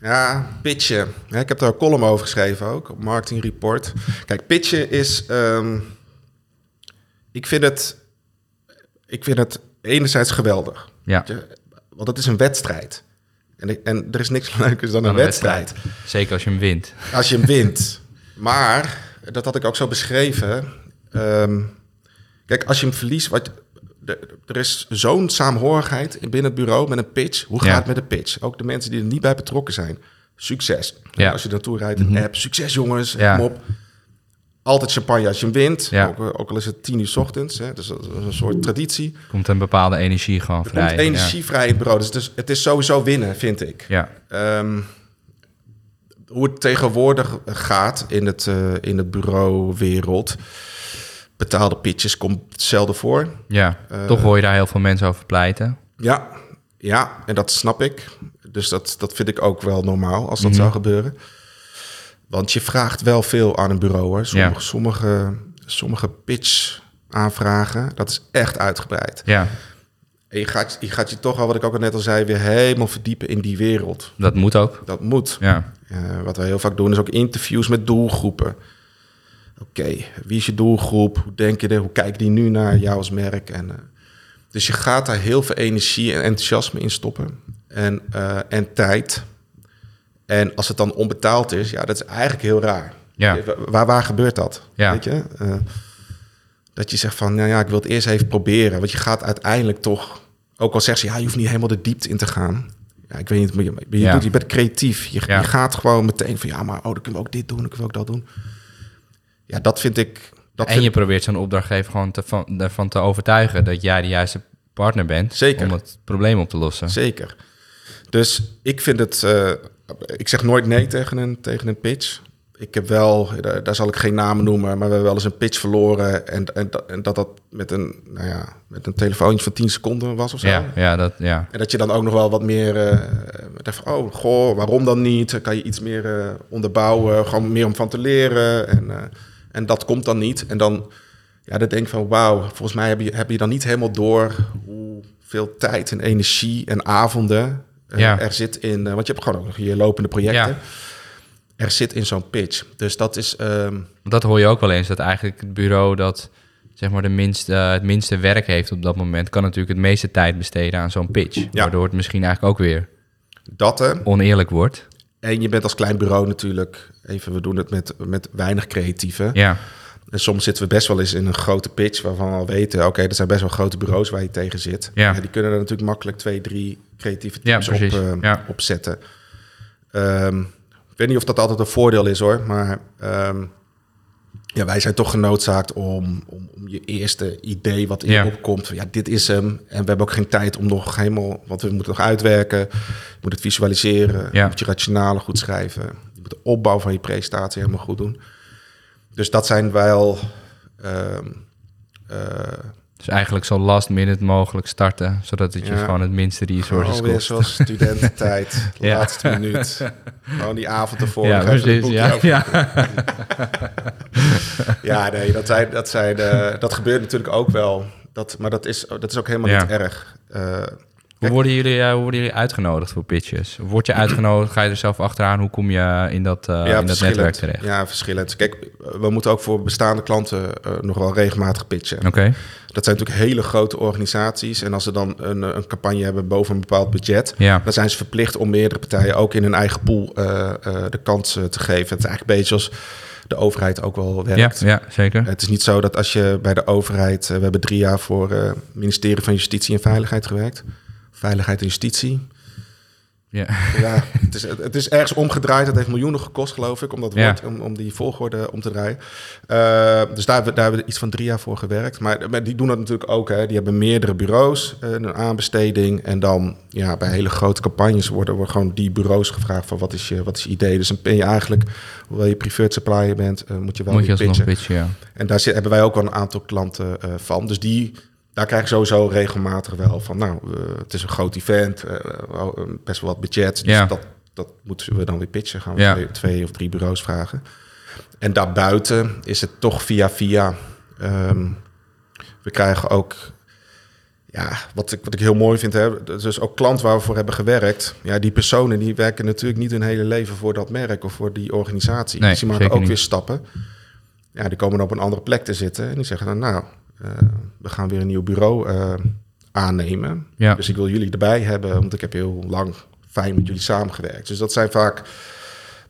Ja, pitchen. Ik heb daar een column over geschreven ook, op Marketing Report. Kijk, pitchen is... ehm, ik, vind het, ik vind het enerzijds geweldig. Ja, Want het is een wedstrijd. En, ik- en er is niks leukers dan een, een wedstrijd. zeker als je hem wint. Als je hem wint. Maar, dat had ik ook zo beschreven. ehm, kijk, als je hem verliest... Wat, er is zo'n saamhorigheid binnen het bureau met een pitch. Hoe gaat Ja. het met de pitch? Ook de mensen die er niet bij betrokken zijn. Succes. Ja. Als je naartoe rijdt, een app. Succes jongens, Ja. op. Altijd champagne als je hem wint. Ja. Ook, ook al is het tien uur 's ochtends. Hè. Dus dat is een soort traditie. Komt een bepaalde energie gewoon Er vrij. komt energie vrij in het bureau. Dus het is, het is sowieso winnen, vind ik. Ja, Ehm, hoe het tegenwoordig gaat in het, eh, in het bureauwereld. Betaalde pitches komt zelden voor. ja. Eh, toch hoor je daar heel veel mensen over pleiten. Ja, ja, en dat snap ik. Dus dat, dat vind ik ook wel normaal als dat Mhm. zou gebeuren. Want je vraagt wel veel aan een bureau. Hoor. Sommige, Ja. sommige, sommige pitch aanvragen, dat is echt uitgebreid. Ja, En je gaat, je gaat je toch al, wat ik ook net al zei, weer helemaal verdiepen in die wereld. dat moet ook. Dat moet. Ja, Eh, wat we heel vaak doen is ook interviews met doelgroepen. Oké, wie is je doelgroep? Hoe denk je er? Hoe kijken die nu naar jou als merk? En, eh, dus je gaat daar heel veel energie en enthousiasme in stoppen. En, eh, en tijd. En als het dan onbetaald is, ja, dat is eigenlijk heel raar. Ja. Waar, waar gebeurt dat? Ja. Weet je? Eh, dat je zegt van, nou ja, ik wil het eerst even proberen. Want je gaat uiteindelijk toch, ook al zegt ze, ja, je hoeft niet helemaal de diepte in te gaan. Ja, ik weet niet, maar je, je, Ja. doet, je bent creatief. Je, Ja. je gaat gewoon meteen van, ja, maar oh, dan kunnen we ook dit doen, dan kunnen we ook dat doen. Ja, dat vind ik... Dat en vind- je probeert zo'n opdrachtgever gewoon te, van, ervan te overtuigen dat jij de juiste partner bent Zeker. om het probleem op te lossen. Zeker. Dus ik vind het... eh, ik zeg nooit nee tegen een, tegen een pitch. ik heb wel, daar, daar zal ik geen namen noemen, maar we hebben wel eens een pitch verloren. En, en, dat- en dat dat met een, nou ja, met een telefoontje van 10 seconden was of zo. Ja, ja, dat, ja. En dat je dan ook nog wel wat meer... eh dacht van, oh, goh, waarom dan niet? Kan je iets meer eh, onderbouwen? Gewoon meer om van te leren. En, en dat komt dan niet. En dan, ja, dan denk ik van, wauw, volgens mij heb je, heb je dan niet helemaal door... hoeveel tijd en energie en avonden eh, Ja. er zit in... eh, want je hebt gewoon ook nog je lopende projecten. Ja. Er zit in zo'n pitch. Dus dat is... ehm, Dat hoor je ook wel eens, dat eigenlijk het bureau dat zeg maar de minste, eh, het minste werk heeft op dat moment, kan natuurlijk het meeste tijd besteden aan zo'n pitch. Ja. Waardoor het misschien eigenlijk ook weer dat, oneerlijk wordt. En je bent als klein bureau natuurlijk... Even, we doen het met, met weinig creatieven. Ja, En soms zitten we best wel eens in een grote pitch waarvan we al weten, oké, er zijn best wel grote bureaus waar je tegen zit. Ja. die kunnen er natuurlijk makkelijk twee, drie creatieve Ja, teams op, eh, Ja. op zetten. Ehm, ik weet niet of dat altijd een voordeel is hoor, maar ehm, ja, wij zijn toch genoodzaakt om, om, om je eerste idee wat in Ja. je opkomt, ja, dit is hem. En we hebben ook geen tijd om nog helemaal, want we moeten nog uitwerken. Je moet het visualiseren, Ja. je moet je rationale goed schrijven. Je moet de opbouw van je presentatie helemaal goed doen. Dus dat zijn wel. eh, dus eigenlijk zo last minute mogelijk starten, zodat het je Ja. gewoon het minste resources alweer kost. zoals studententijd, Ja. laatste minuut. Gewoon die avond ervoor. Ja, precies. Ja, ja. Ja, nee, dat, zijn, dat, zijn, dat gebeurt natuurlijk ook wel. Dat, maar dat is, dat is ook helemaal Ja. niet erg. Eh, Hoe worden, jullie, eh, hoe worden jullie uitgenodigd voor pitches? Word je uitgenodigd? Ga je er zelf achteraan? Hoe kom je in dat, eh, in dat netwerk terecht? Ja, verschillend. Kijk, we moeten ook voor bestaande klanten eh, nog wel regelmatig pitchen. Oké, Dat zijn natuurlijk hele grote organisaties. En als ze dan een, een campagne hebben boven een bepaald budget... ja. dan zijn ze verplicht om meerdere partijen ook in hun eigen pool eh, eh, de kans eh, te geven. Het is eigenlijk een beetje zoals de overheid ook wel Ja, werkt. ja, zeker. Het is niet zo dat als je bij de overheid... eh, we hebben drie jaar voor het ministerie van Justitie en Veiligheid gewerkt. Veiligheid en Justitie. Ja. Ja, het is, het is ergens omgedraaid. Het heeft miljoenen gekost, geloof ik, om dat Ja. woord, om, om die volgorde om te draaien. Eh, dus daar, hebben we- daar hebben we iets van drie jaar voor gewerkt. Maar, maar die doen dat natuurlijk ook. Hè. Die hebben meerdere bureaus, eh, een aanbesteding. En dan ja, bij hele grote campagnes worden, worden gewoon die bureaus gevraagd van wat is je, wat is je idee. Dus dan ben je eigenlijk, hoewel je preferred supplier bent, eh, moet je wel Moet je pitchen. pitchen, ja. En daar zit, hebben wij ook wel een aantal klanten van. Dus die, daar krijg ik sowieso regelmatig wel van... nou, eh, het is een groot event, eh, eh, best wel wat budget. Dus Ja. dat, dat moeten we dan weer pitchen. Gaan we Ja. twee, twee of drie bureaus vragen. En daarbuiten is het toch via via. Ehm, we krijgen ook... Ja, wat ik, wat ik heel mooi vind, hè, dus ook klant waar we voor hebben gewerkt. Ja, die personen die werken natuurlijk niet hun hele leven voor dat merk of voor die organisatie. Nee, dus die maken ook niet. weer stappen. Ja, die komen op een andere plek te zitten en die zeggen dan, nou, we gaan weer een nieuw bureau eh, aannemen. Ja. Dus ik wil jullie erbij hebben, want ik heb heel lang fijn met jullie samengewerkt. Dus dat zijn vaak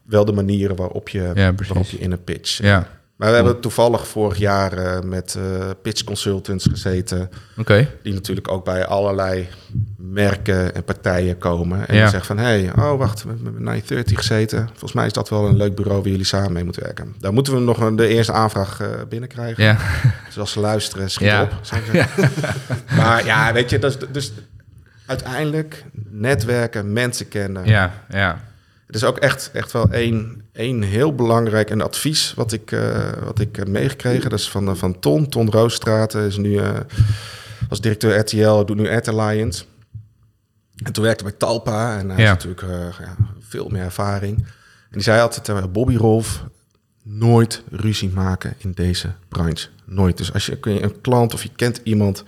wel de manieren waarop je, Ja, waarop je in een pitch. Ja, Maar we hebben toevallig vorig jaar eh, met eh, pitch consultants gezeten, die natuurlijk ook bij allerlei merken en partijen komen. En Ja. die zeggen van, hé, hey, oh wacht, we hebben bij 930 gezeten. Volgens mij is dat wel een leuk bureau waar jullie samen mee moeten werken. Daar moeten we nog een, de eerste aanvraag eh, binnenkrijgen. Ja, Dus als ze luisteren, schiet Ja. op. zou ik zeggen. maar ja, weet je, dat is, dus uiteindelijk netwerken, mensen kennen. ja, ja. Het is ook echt, echt wel één, één heel belangrijk een advies wat ik, eh, wat ik heb meegekregen. Dat is van, eh, van Ton. Ton Roosstraat is nu eh, als directeur RTL, doet nu RT Alliance. En toen werkte bij Talpa en hij Ja. heeft natuurlijk eh, ja, veel meer ervaring. En die zei altijd, eh, Bobby Rolf, nooit ruzie maken in deze branche. Nooit. Dus als je kun je een klant of je kent iemand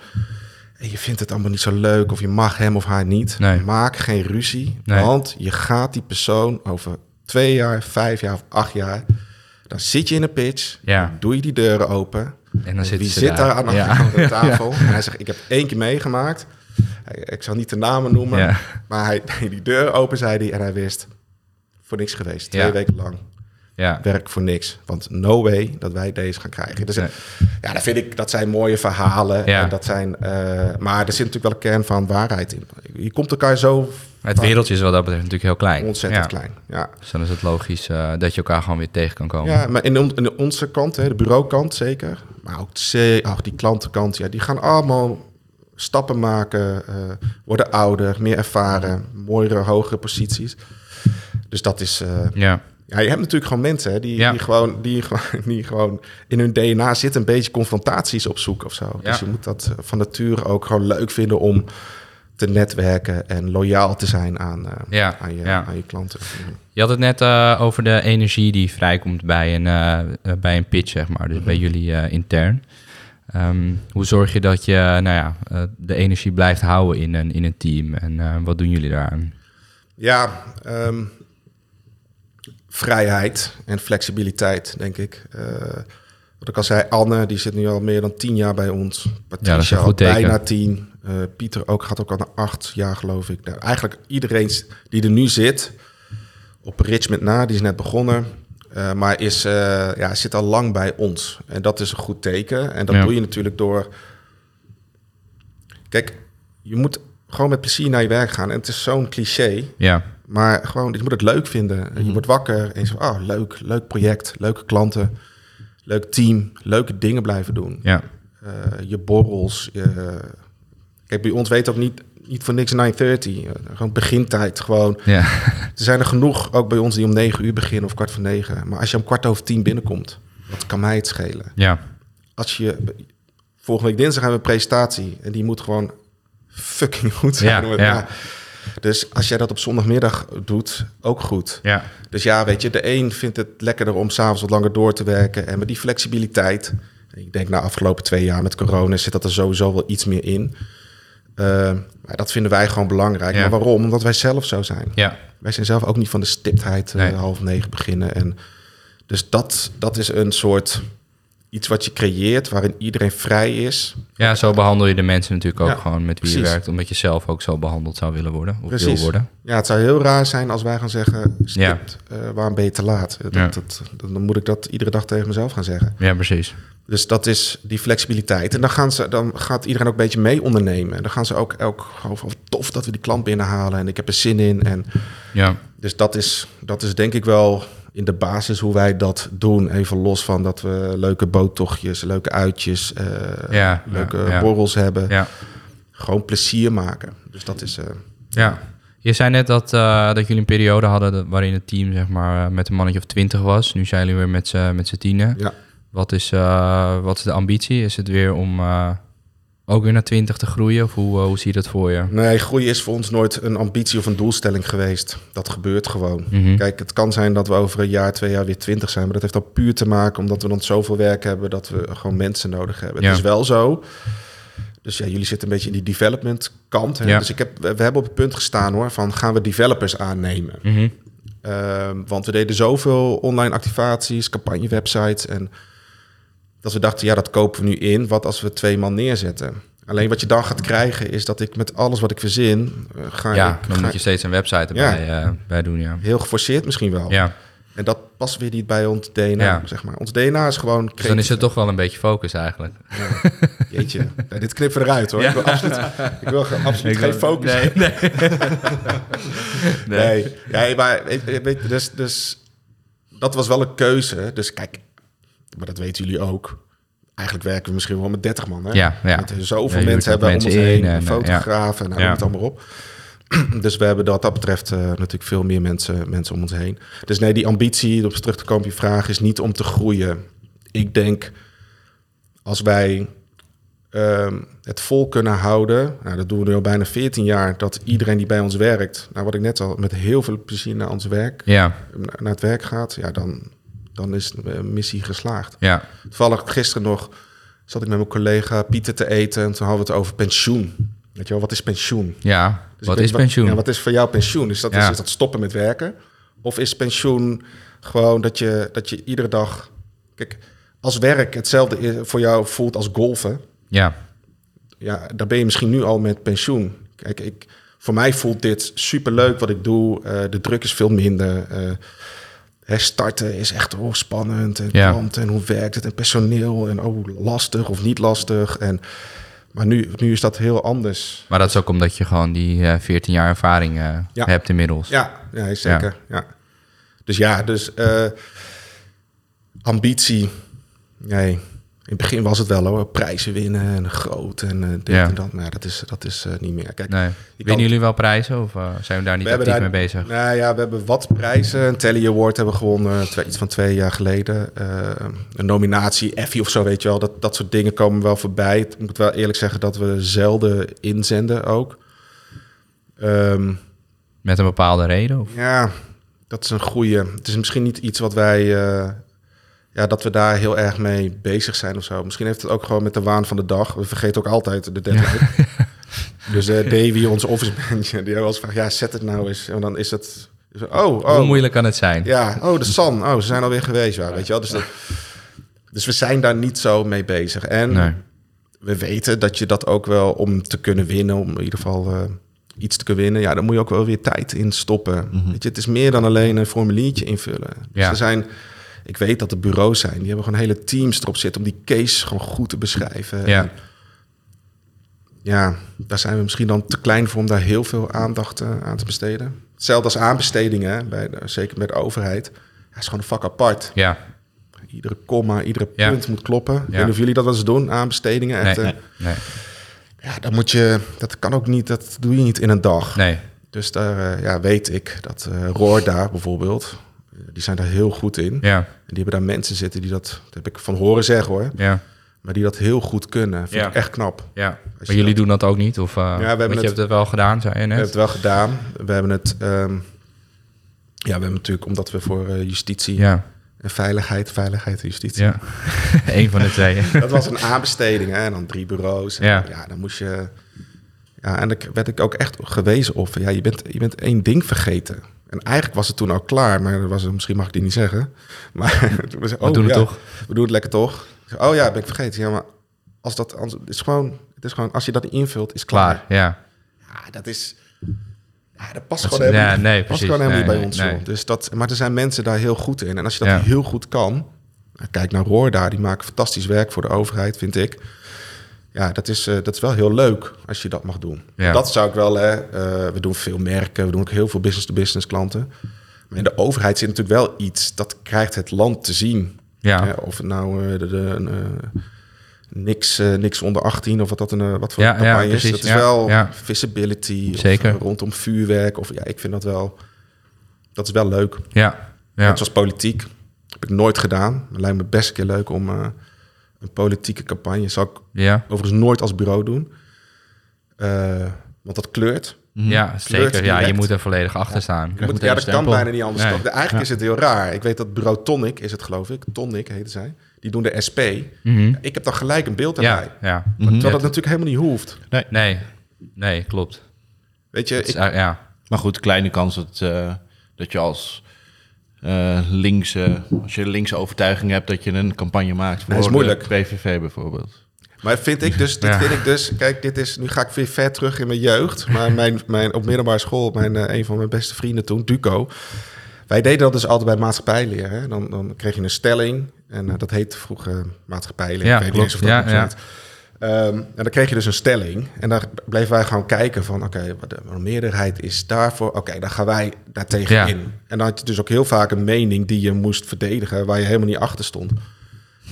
en je vindt het allemaal niet zo leuk of je mag hem of haar niet, Nee. maak geen ruzie. Nee. Want je gaat die persoon over twee jaar, vijf jaar of acht jaar, dan zit je in een pitch, Ja. doe je die deuren open. En dan zit Wie zit daar, aan de Ja. achterkant van de tafel? En hij zegt, ik heb één keer meegemaakt. Ik zal niet de namen noemen, Ja. maar hij deed die deur open, zei hij, en hij wist voor niks geweest. Twee Ja. weken lang Ja, werk voor niks. Want no way dat wij deze gaan krijgen. Dus Nee. ja, dat vind ik, dat zijn mooie verhalen. Ja. En dat zijn, eh, maar er zit natuurlijk wel een kern van waarheid in. Je komt elkaar zo het wereldje is wat dat betreft natuurlijk heel klein. ontzettend ja. klein. Ja. Dus dan is het logisch eh, dat je elkaar gewoon weer tegen kan komen. Ja, maar in, on- in onze kant, hè, de bureaukant zeker. Maar ook, C, ach, die klantenkant, ja, die gaan allemaal stappen maken, eh, worden ouder, meer ervaren, mooiere, hogere posities. Dus dat is, eh, Ja. Ja, je hebt natuurlijk gewoon mensen hè, die, Ja. die, gewoon, die, gewoon- die gewoon in hun DNA zitten een beetje confrontaties opzoeken of zo. Ja. Dus je moet dat van nature ook gewoon leuk vinden om te netwerken en loyaal te zijn aan, eh, Ja, aan, je, aan je klanten. Je had het net eh, over de energie die vrijkomt bij een, eh, bij een pitch, zeg maar. Dus bij jullie eh, intern. Ehm, hoe zorg je dat je nou ja, de energie blijft houden in een, in een team? En wat doen jullie daaraan? Ja, ehm, vrijheid en flexibiliteit, denk ik. Eh, wat ik al zei, Anne, die zit nu al meer dan tien jaar bij ons. Patricia dat is een al goed teken. bijna tien. Eh, Pieter ook, gaat ook al naar acht jaar, geloof ik. Nou, eigenlijk iedereen die er nu zit, op Richmond na, die is net begonnen. eh, maar is, ja, zit al lang bij ons. En dat is een goed teken. En dat Ja. doe je natuurlijk door... Kijk, je moet gewoon met plezier naar je werk gaan. En het is zo'n cliché. Ja, Maar gewoon, je moet het leuk vinden. En Mhm. Je wordt wakker en je zegt, oh, leuk, leuk project, leuke klanten, leuk team, leuke dingen blijven doen. ja, Eh, je borrels. Je... Kijk, bij ons weet ook niet, niet voor niks 9.30. Eh, gewoon begintijd, gewoon. ja. Er zijn er genoeg, ook bij ons, die om 9 uur beginnen of kwart voor negen. Maar als je om kwart over tien binnenkomt, wat kan mij het schelen? ja. Als je... Volgende week dinsdag hebben we een presentatie en die moet gewoon fucking goed zijn. Ja, ja. Dus als jij dat op zondagmiddag doet, ook goed. ja. Dus ja, weet je, de een vindt het lekkerder om s'avonds wat langer door te werken. En met die flexibiliteit, ik denk na afgelopen twee jaar met corona zit dat er sowieso wel iets meer in. Eh, maar dat vinden wij gewoon belangrijk. Ja. Maar waarom? Omdat wij zelf zo zijn. ja. Wij zijn zelf ook niet van de stiptheid eh, Nee. half negen beginnen. En dus dat, dat is een soort iets wat je creëert waarin iedereen vrij is. Ja, zo behandel je de mensen natuurlijk ook Ja, gewoon met wie je werkt. Omdat je zelf ook zo behandeld zou willen worden. Of wil worden. Ja, het zou heel raar zijn als wij gaan zeggen, Ja. eh, waarom ben je te laat? Dat, Ja. dat, dan moet ik dat iedere dag tegen mezelf gaan zeggen. Ja, precies. Dus dat is die flexibiliteit. En dan, gaan ze, dan gaat iedereen ook een beetje mee ondernemen. En dan gaan ze ook elk over oh, tof dat we die klant binnenhalen. En ik heb er zin in. En Ja, dus dat is, dat is denk ik wel in de basis hoe wij dat doen. Even los van dat we leuke boottochtjes, leuke uitjes, eh, Ja, leuke ja, ja. borrels hebben. ja. Gewoon plezier maken. Dus dat is... eh, Ja. Je zei net dat, eh, dat jullie een periode hadden waarin het team zeg maar, met een mannetje of twintig was. Nu zijn jullie weer met z'n tienen. ja. Wat, is, wat is de ambitie? Is het weer om ook weer naar 20 te groeien? Of hoe, eh, hoe zie je dat voor je? Nee, groei is voor ons nooit een ambitie of een doelstelling geweest. Dat gebeurt gewoon. Mhm. Kijk, het kan zijn dat we over een jaar, twee jaar weer twintig zijn. Maar dat heeft al puur te maken omdat we dan zoveel werk hebben dat we gewoon mensen nodig hebben. Ja. Het is wel zo. Dus ja, jullie zitten een beetje in die development kant. Hè? Ja. Dus ik heb, we hebben op het punt gestaan hoor, van gaan we developers aannemen? Mhm. Ehm, want we deden zoveel online activaties, campagnewebsites. En dat we dachten, ja, dat kopen we nu in. Wat als we twee man neerzetten? Alleen wat je dan gaat krijgen is dat ik met alles wat ik verzin... eh, ga Ja, ik, dan ga moet je steeds een website erbij eh, bij doen, ja. heel geforceerd misschien wel. Ja, En dat past weer niet bij ons DNA, Ja. zeg maar. Ons DNA is gewoon... dus dan is het toch wel een beetje focus eigenlijk. Jeetje, ja, dit knippen we eruit hoor. Ik wil absoluut, ik wil absoluut geen focus. Nee, nee. Nee. Ja, maar weet, weet, dus, dus dat was wel een keuze. Dus kijk, maar dat weten jullie ook. Eigenlijk werken we misschien wel met 30 man. Hè? Ja, ja. Met zoveel Ja, je mensen hebben we om ons heen. in en, en, eh, fotografen, nou, Ja. het allemaal op. Dus we hebben wat dat betreft eh, natuurlijk veel meer mensen, mensen om ons heen. Dus nee, die ambitie, om terug te komen op je vraag, is niet om te groeien. Ik denk, als wij ehm, het vol kunnen houden, nou, dat doen we nu al bijna 14 jaar, dat iedereen die bij ons werkt, nou wat ik net al, met heel veel plezier naar ons werk, Ja, naar het werk gaat, ja, dan, dan is de missie geslaagd. ja. Toevallig gisteren nog zat ik met mijn collega Pieter te eten en toen hadden we het over pensioen. Weet je wel, wat is pensioen? Ja, Dus wat is pensioen? Ja, wat is voor jou pensioen? Is dat, Ja. is, dat stoppen met werken? Of is pensioen gewoon dat je, dat je iedere dag... Kijk, als werk hetzelfde is- voor jou voelt als golfen... Ja, ja, dan ben je misschien nu al met pensioen. Kijk, ik, voor mij voelt dit superleuk wat ik doe. Eh, de druk is veel minder. Eh, starten is echt oh, spannend. En Ja. en hoe werkt het? En personeel en oh, lastig of niet lastig. En, maar nu, nu is dat heel anders. maar dat is ook omdat je gewoon die eh 14 jaar ervaring eh, Ja. hebt inmiddels. Ja, ja zeker. Ja. Dus ja, dus eh, ambitie. Nee, In het begin was het wel hoor, prijzen winnen en groot en eh, dit Ja. en dat. Maar ja, dat is, dat is eh, niet meer. Kijk, Nee. Winnen kan- jullie wel prijzen of eh, zijn we daar niet We actief daar- mee bezig? Nou ja, we hebben wat prijzen. Een Telly Award hebben we gewonnen, twee, iets van twee jaar geleden. Een nominatie, Effie of zo, weet je wel. Dat, dat soort dingen komen wel voorbij. Ik moet wel eerlijk zeggen dat we zelden inzenden ook. Ehm, Met een bepaalde reden? Of? ja, dat is een goede. Het is misschien niet iets wat wij... ja, dat we daar heel erg mee bezig zijn of zo. Misschien heeft het ook gewoon met de waan van de dag. We vergeten ook altijd de deadline. dus eh, Davy, onze office manager, die wel eens vraagt... Ja, zet het nou eens. En dan is het... Oh, oh. Hoe moeilijk kan het zijn? Ja, oh, de San. Oh, ze zijn alweer geweest, ja, weet je wel. Dus, dat- dus we zijn daar niet zo mee bezig. En Nee. we weten dat je dat ook wel om te kunnen winnen, om in ieder geval eh, iets te kunnen winnen, ja, dan moet je ook wel weer tijd in stoppen. Weet je, het is meer dan alleen een formuliertje invullen. Dus Ja. er zijn, ik weet dat er bureaus zijn, die hebben gewoon hele teams erop zitten om die case gewoon goed te beschrijven. Ja. En ja, daar zijn we misschien dan te klein voor om daar heel veel aandacht eh, aan te besteden. Hetzelfde als aanbestedingen, bij de, zeker met de overheid. Ja, is gewoon een vak apart. Ja, Iedere komma, iedere Ja. punt moet kloppen. Ik Ja. weet niet of jullie dat wel eens doen, aanbestedingen. nee, Echt, eh, nee, nee, ja, dan moet je, dat kan ook niet, dat doe je niet in een dag. nee. Dus daar eh, ja, weet ik dat eh Roorda bijvoorbeeld, die zijn daar heel goed in. Ja, En die hebben daar mensen zitten die dat, dat heb ik van horen zeggen hoor, ja, maar die dat heel goed kunnen. Vind Ja. ik echt knap. ja. Maar jullie dat- doen dat ook niet? Of, uh, we hebben want je het- hebt het wel gedaan, zei je We net? hebben het wel gedaan. We hebben het, ehm, ja, we hebben natuurlijk, omdat we voor eh, justitie Ja, en veiligheid, veiligheid en justitie. ja. Eén van de twee. Dat was een aanbesteding hè? en dan drie bureaus. En, Ja. ja. dan moest je. Ja, en dan werd ik ook echt gewezen op. van, Ja, je bent, je bent één ding vergeten. En eigenlijk was het toen al klaar, maar was, het- misschien mag ik die niet zeggen. Maar toen was, We doen het toch? We doen het lekker toch? Zei, Oh ja, ben ik vergeten. Ja, maar als dat anders, het is gewoon, het is gewoon, als je dat niet invult, is klaar. Klaar, ja. Ja, dat is. Ja, dat past Dat gewoon is- helemaal, ja, nee, past precies. gewoon helemaal Nee, niet bij ons. nee. Dus dat, maar er zijn mensen daar heel goed in. En als je dat Ja. heel goed kan. nou, Kijk naar Roor daar, die maken fantastisch werk voor de overheid, vind ik. Ja, dat is, eh, dat is wel heel leuk als je dat mag doen. Ja. Dat zou ik wel, hè. eh, we doen veel merken, we doen ook heel veel business-to-business klanten. Maar in de overheid zit natuurlijk wel iets, dat krijgt het land te zien. Ja. Hè, of het nou eh, de, de, niks, niks onder 18 of wat dat een wat voor Ja, ja, campagne is. precies. Dat is Ja, wel ja. visibility. Zeker. Of, rondom vuurwerk. Of ja, ik vind dat wel. Dat is wel leuk. Ja, ja. Net zoals politiek. Heb ik nooit gedaan. Het lijkt me best een keer leuk om een politieke campagne. Zou ik ja. overigens nooit als bureau doen. Eh, want dat kleurt. ja zeker. Ja, je moet er volledig achter staan. Je moet, meteen ja, dat kan bijna niet anders. Nee. Eigenlijk is het heel raar. Ik weet dat bureau Tonic is het, geloof ik. Tonic heette zij. Die doen de SP. Mhm. Ik heb dan gelijk een beeld erbij. Ja, ja. Terwijl Ja, dat natuurlijk helemaal niet hoeft. Nee, nee, klopt. Weet je, is, ik, uh, ja, Maar goed, kleine kans dat, eh, dat je als eh linkse, als je linkse overtuiging hebt, dat je een campagne maakt voor Nee, is moeilijk. de PVV bijvoorbeeld. Maar vind ik dus, dit Ja. vind ik dus, kijk, dit is, nu ga ik weer ver terug in mijn jeugd. Maar mijn, mijn, op middelbare school, mijn, eh, een van mijn beste vrienden toen, Duco. Wij deden dat dus altijd bij maatschappijleer. Hè? Dan, dan kreeg je een stelling. En eh, dat heette vroeger maatschappijleer. Ja, ik weet niet eens of dat Ja, Ehm, en dan kreeg je dus een stelling. En daar bleven wij gewoon kijken van... oké, wat de meerderheid is daarvoor. Oké, dan gaan wij daartegen Ja. in. En dan had je dus ook heel vaak een mening die je moest verdedigen... waar je helemaal niet achter stond.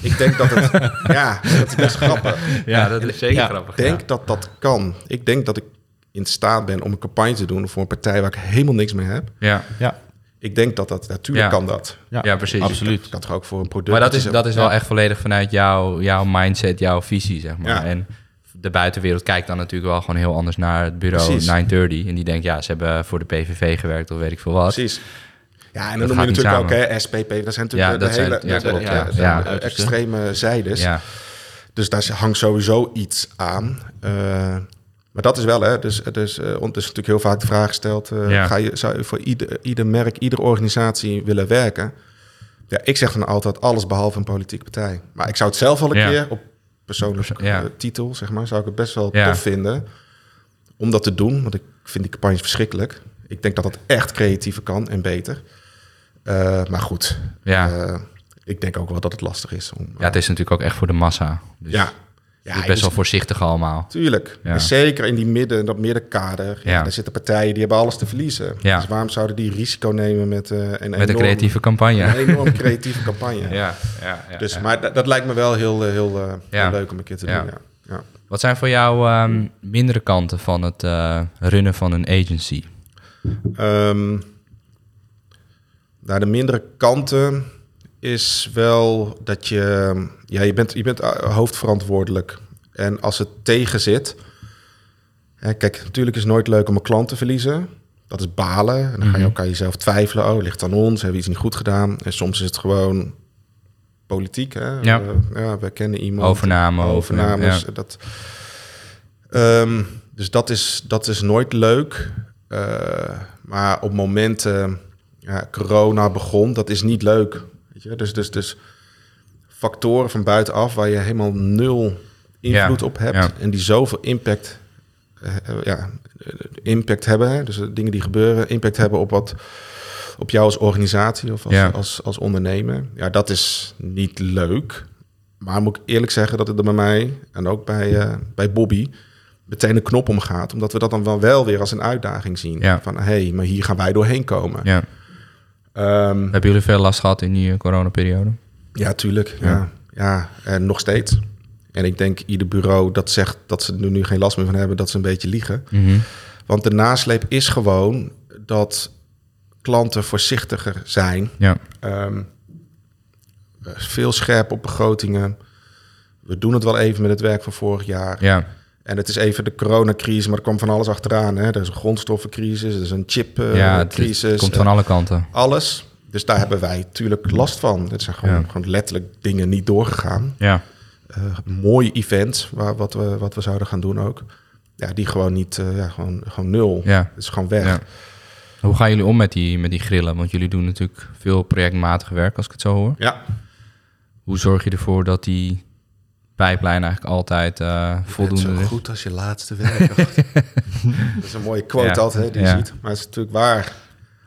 Ik denk dat het... ja, dat is best grappig. ja, dat is zeker Ja, grappig. Ik denk dat dat kan. Ik denk dat ik in staat ben om een campagne te doen... voor een partij waar ik helemaal niks mee heb. Ja, Ja, Ik denk dat dat... Natuurlijk Ja. kan dat. ja, Ja, precies. Absoluut. Ik kan toch ook voor een product... maar dat is, dat is wel Ja. echt volledig vanuit jouw, jouw mindset, jouw visie, zeg maar. Ja. En de buitenwereld kijkt dan natuurlijk wel gewoon heel anders naar het bureau Precies. 930. En die denkt, ja, ze hebben voor de PVV gewerkt of weet ik veel wat. Precies. Ja, en Dat dan noem je natuurlijk ook hè, SPP. Dat zijn natuurlijk Ja, de, dat de zijn- hele ja, de- klopt, de- ja, de- ja. de extreme zijdes. Ja, Dus daar hangt sowieso iets aan. Eh, maar dat is wel, hè. Dus, dus, want er is natuurlijk heel vaak de vraag gesteld... eh, Ja. ga je, zou je voor ieder, ieder merk, iedere organisatie willen werken? Ja, ik zeg dan altijd alles behalve een politieke partij. Maar ik zou het zelf wel een Ja. keer op persoonlijke Ja. eh, titel, zeg maar... zou ik het best wel tof vinden om dat te doen. Want ik vind die campagnes verschrikkelijk. Ik denk dat dat echt creatiever kan en beter. Maar goed, ja. ik denk ook wel dat het lastig is. Om, ja, het is natuurlijk ook echt voor de massa. Dus ja. Ja, best wel voorzichtig allemaal. Tuurlijk. Ja. En zeker in die midden, dat middenkader. Ja. Ja. Daar zitten partijen die hebben alles te verliezen. Ja. Dus waarom zouden die risico nemen met, eh, een, Met enorm, een creatieve campagne. een enorm creatieve campagne? Ja, ja, ja, Dus. Maar dat, dat lijkt me wel heel, eh, heel, eh, heel leuk om een keer te doen. Ja. Ja. Wat zijn voor jou ehm, mindere kanten van het runnen van een agency? Ehm, nou, de mindere kanten is wel dat je... Ja, je bent, je bent eh, hoofdverantwoordelijk. En als het tegen zit... Hè, kijk, natuurlijk is het nooit leuk om een klant te verliezen. Dat is balen. En dan ga je Mhm. ook aan jezelf twijfelen. Oh, ligt aan ons? Hebben we iets niet goed gedaan? En soms is het gewoon politiek. Hè? Ja. We, ja, we kennen iemand. Overname, Overnames. ja. Dat, Ehm, dus dat is, dat is nooit leuk. Eh, maar op momenten, ja, corona begon, dat is niet leuk. Weet je? Dus, dus, dus factoren van buitenaf waar je helemaal nul invloed Ja, op hebt. ja. En die zoveel impact, eh, eh, ja, eh, impact hebben. Hè? Dus de dingen die gebeuren, impact hebben op wat op jou als organisatie of als, Ja. als, als ondernemer. Ja, dat is niet leuk. Maar moet ik eerlijk zeggen dat het er bij mij en ook bij, eh, bij Bobby meteen een knop omgaat. Omdat we dat dan wel, wel weer als een uitdaging zien. Ja. Van hé, hey, maar hier gaan wij doorheen komen. Ja. Ehm, Hebben jullie veel last gehad in die eh, coronaperiode? ja, tuurlijk. Ja. Ja. Ja, en nog steeds. En ik denk ieder bureau dat zegt dat ze er nu geen last meer van hebben, dat ze een beetje liegen. Mhm. Want de nasleep is gewoon dat klanten voorzichtiger zijn. Ja. Ehm, eh, veel scherp op begrotingen. We doen het wel even met het werk van vorig jaar. Ja. En het is even de coronacrisis, maar er kwam van alles achteraan. Hè? Er is een grondstoffencrisis, er is een ja, chipcrisis. het komt van alle kanten. alles. Dus daar hebben wij natuurlijk last van. Het zijn gewoon, Ja. gewoon letterlijk dingen niet doorgegaan. Ja. Eh mooie events, waar, wat, we, wat we zouden gaan doen ook. Ja, die gewoon niet, eh, ja, gewoon, gewoon nul. Ja. Het is gewoon weg. Ja. Hoe gaan jullie om met die, met die grillen? Want jullie doen natuurlijk veel projectmatig werk, als ik het zo hoor. Ja, Hoe zorg je ervoor dat die pijplijn eigenlijk altijd eh, voldoende zo is? goed als je laatste werk. dat is een mooie quote Ja. altijd, hè, die je ziet. Maar het is natuurlijk waar.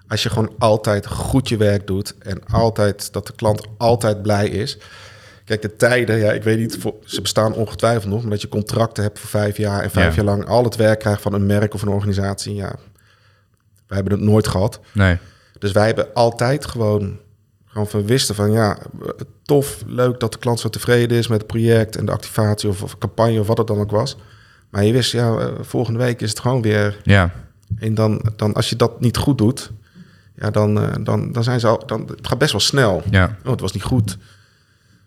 Als je gewoon altijd goed je werk doet... en altijd dat de klant altijd blij is... Kijk, de tijden, ja, ik weet niet, voor, ze bestaan ongetwijfeld nog... maar dat je contracten hebt voor vijf jaar... en vijf Ja. jaar lang al het werk krijgt van een merk of een organisatie... ja, wij hebben het nooit gehad. Nee. Dus wij hebben altijd gewoon, gewoon van wisten van ja, tof, leuk dat de klant zo tevreden is met het project en de activatie of, of campagne of wat het dan ook was. Maar je wist, ja, eh, volgende week is het gewoon weer. Ja. En dan, dan als je dat niet goed doet, ja, dan, eh, dan, dan zijn ze al, dan, het gaat best wel snel. Ja. Oh, het was niet goed.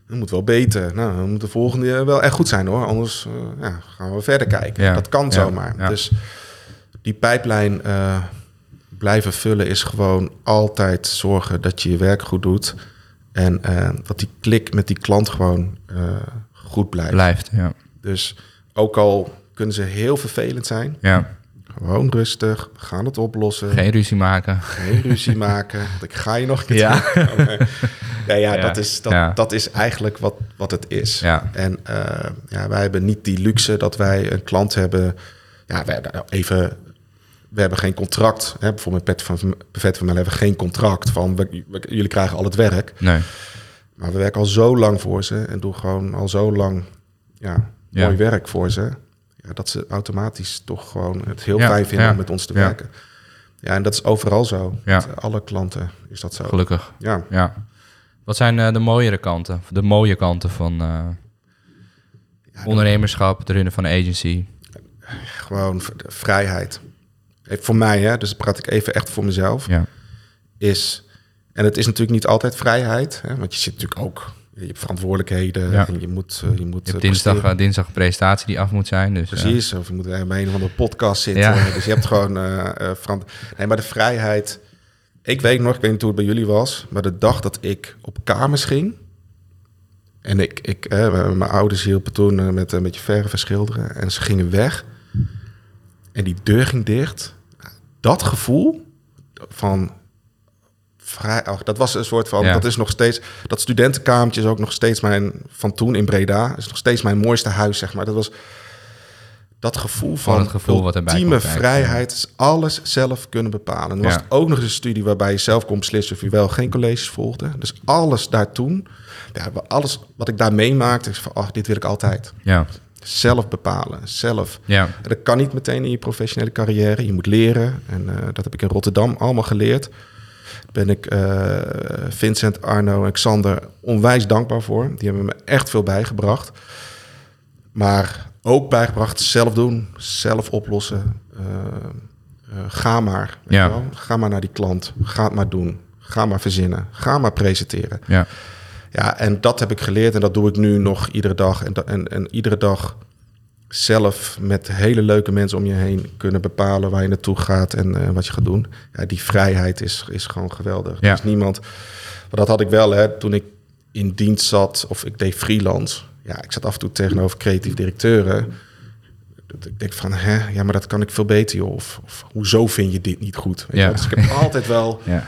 Het moet wel beter. Nou, dan moet de volgende wel echt goed zijn hoor. Anders eh, ja, gaan we verder kijken. Ja. Dat kan zomaar. Dus die pijplijn blijven vullen is gewoon altijd zorgen dat je je werk goed doet. En eh, dat die klik met die klant gewoon eh, goed blijft. Blijft, ja. Dus ook al kunnen ze heel vervelend zijn, Ja. gewoon rustig, we gaan het oplossen. Geen ruzie maken. Geen ruzie maken. Want ik ga je nog een keer Ja. ja, ja, Ja. Dat, is, dat, Ja. dat is eigenlijk wat, wat het is. Ja. En eh, ja, wij hebben niet die luxe dat wij een klant hebben. Ja, wij hebben even. We hebben geen contract. Hè? Bijvoorbeeld met Pet van, Vet van mij hebben we geen contract van we- we- jullie krijgen al het werk. Nee. Maar we werken al zo lang voor ze en doen gewoon al zo lang ja, Ja. mooi werk voor ze. Ja, dat ze automatisch toch gewoon het heel Ja, fijn vinden om met ons te werken. Ja, en dat is overal zo. Met alle klanten is dat zo. Gelukkig. Ja, Ja. Wat zijn eh, de mooiere kanten? De mooie kanten van eh, ondernemerschap, het runnen van een agency? gewoon vrijheid. Voor mij, hè, dus praat ik even echt voor mezelf, Ja. is... En het is natuurlijk niet altijd vrijheid, hè, want je zit natuurlijk ook... Je hebt verantwoordelijkheden Ja. en je moet, eh, je moet Je eh, dinsdag, eh, dinsdag een presentatie die af moet zijn. Dus, Precies, of je moet bij een of andere podcast zitten. Ja. Dus je hebt gewoon Nee, maar de vrijheid... Ik weet nog, ik weet niet hoe het bij jullie was... maar de dag dat ik op kamers ging... en ik, ik eh, mijn ouders hielpen toen met een beetje verven schilderen... en ze gingen weg en die deur ging dicht. Dat gevoel van... Vrij, ach, dat was een soort van, Ja. dat is nog steeds, dat studentenkamertje is ook nog steeds mijn, van toen in Breda, is nog steeds mijn mooiste huis, zeg maar. Dat was, dat gevoel van het gevoel wat ultieme vrijheid, is alles zelf kunnen bepalen. En dan was het ook nog eens een studie waarbij je zelf kon beslissen of je wel geen colleges volgde. Dus alles daartoe, ja, alles wat ik daar meemaakte, is van, ach, dit wil ik altijd. ja. Zelf bepalen, zelf. Ja, dat kan niet meteen in je professionele carrière. Je moet leren. En eh, dat heb ik in Rotterdam allemaal geleerd. Daar ben ik eh, Vincent, Arno en Xander onwijs dankbaar voor. Die hebben me echt veel bijgebracht. Maar ook bijgebracht zelf doen, zelf oplossen. Eh, ga maar. Ja. Ga maar naar die klant. Ga het maar doen. Ga maar verzinnen. Ga maar presenteren. ja, Ja, en dat heb ik geleerd en dat doe ik nu nog iedere dag. En, en, en iedere dag zelf met hele leuke mensen om je heen kunnen bepalen waar je naartoe gaat en eh, wat je gaat doen. Ja, die vrijheid is, is gewoon geweldig. Ja. Er is niemand. Maar dat had ik wel hè, toen ik in dienst zat of ik deed freelance. Ja, ik zat af en toe tegenover creatief directeuren. Dat ik denk van, hè, ja, maar dat kan ik veel beter, joh. Of, of hoezo vind je dit niet goed? Weet Ja. Dus ik heb altijd wel ja,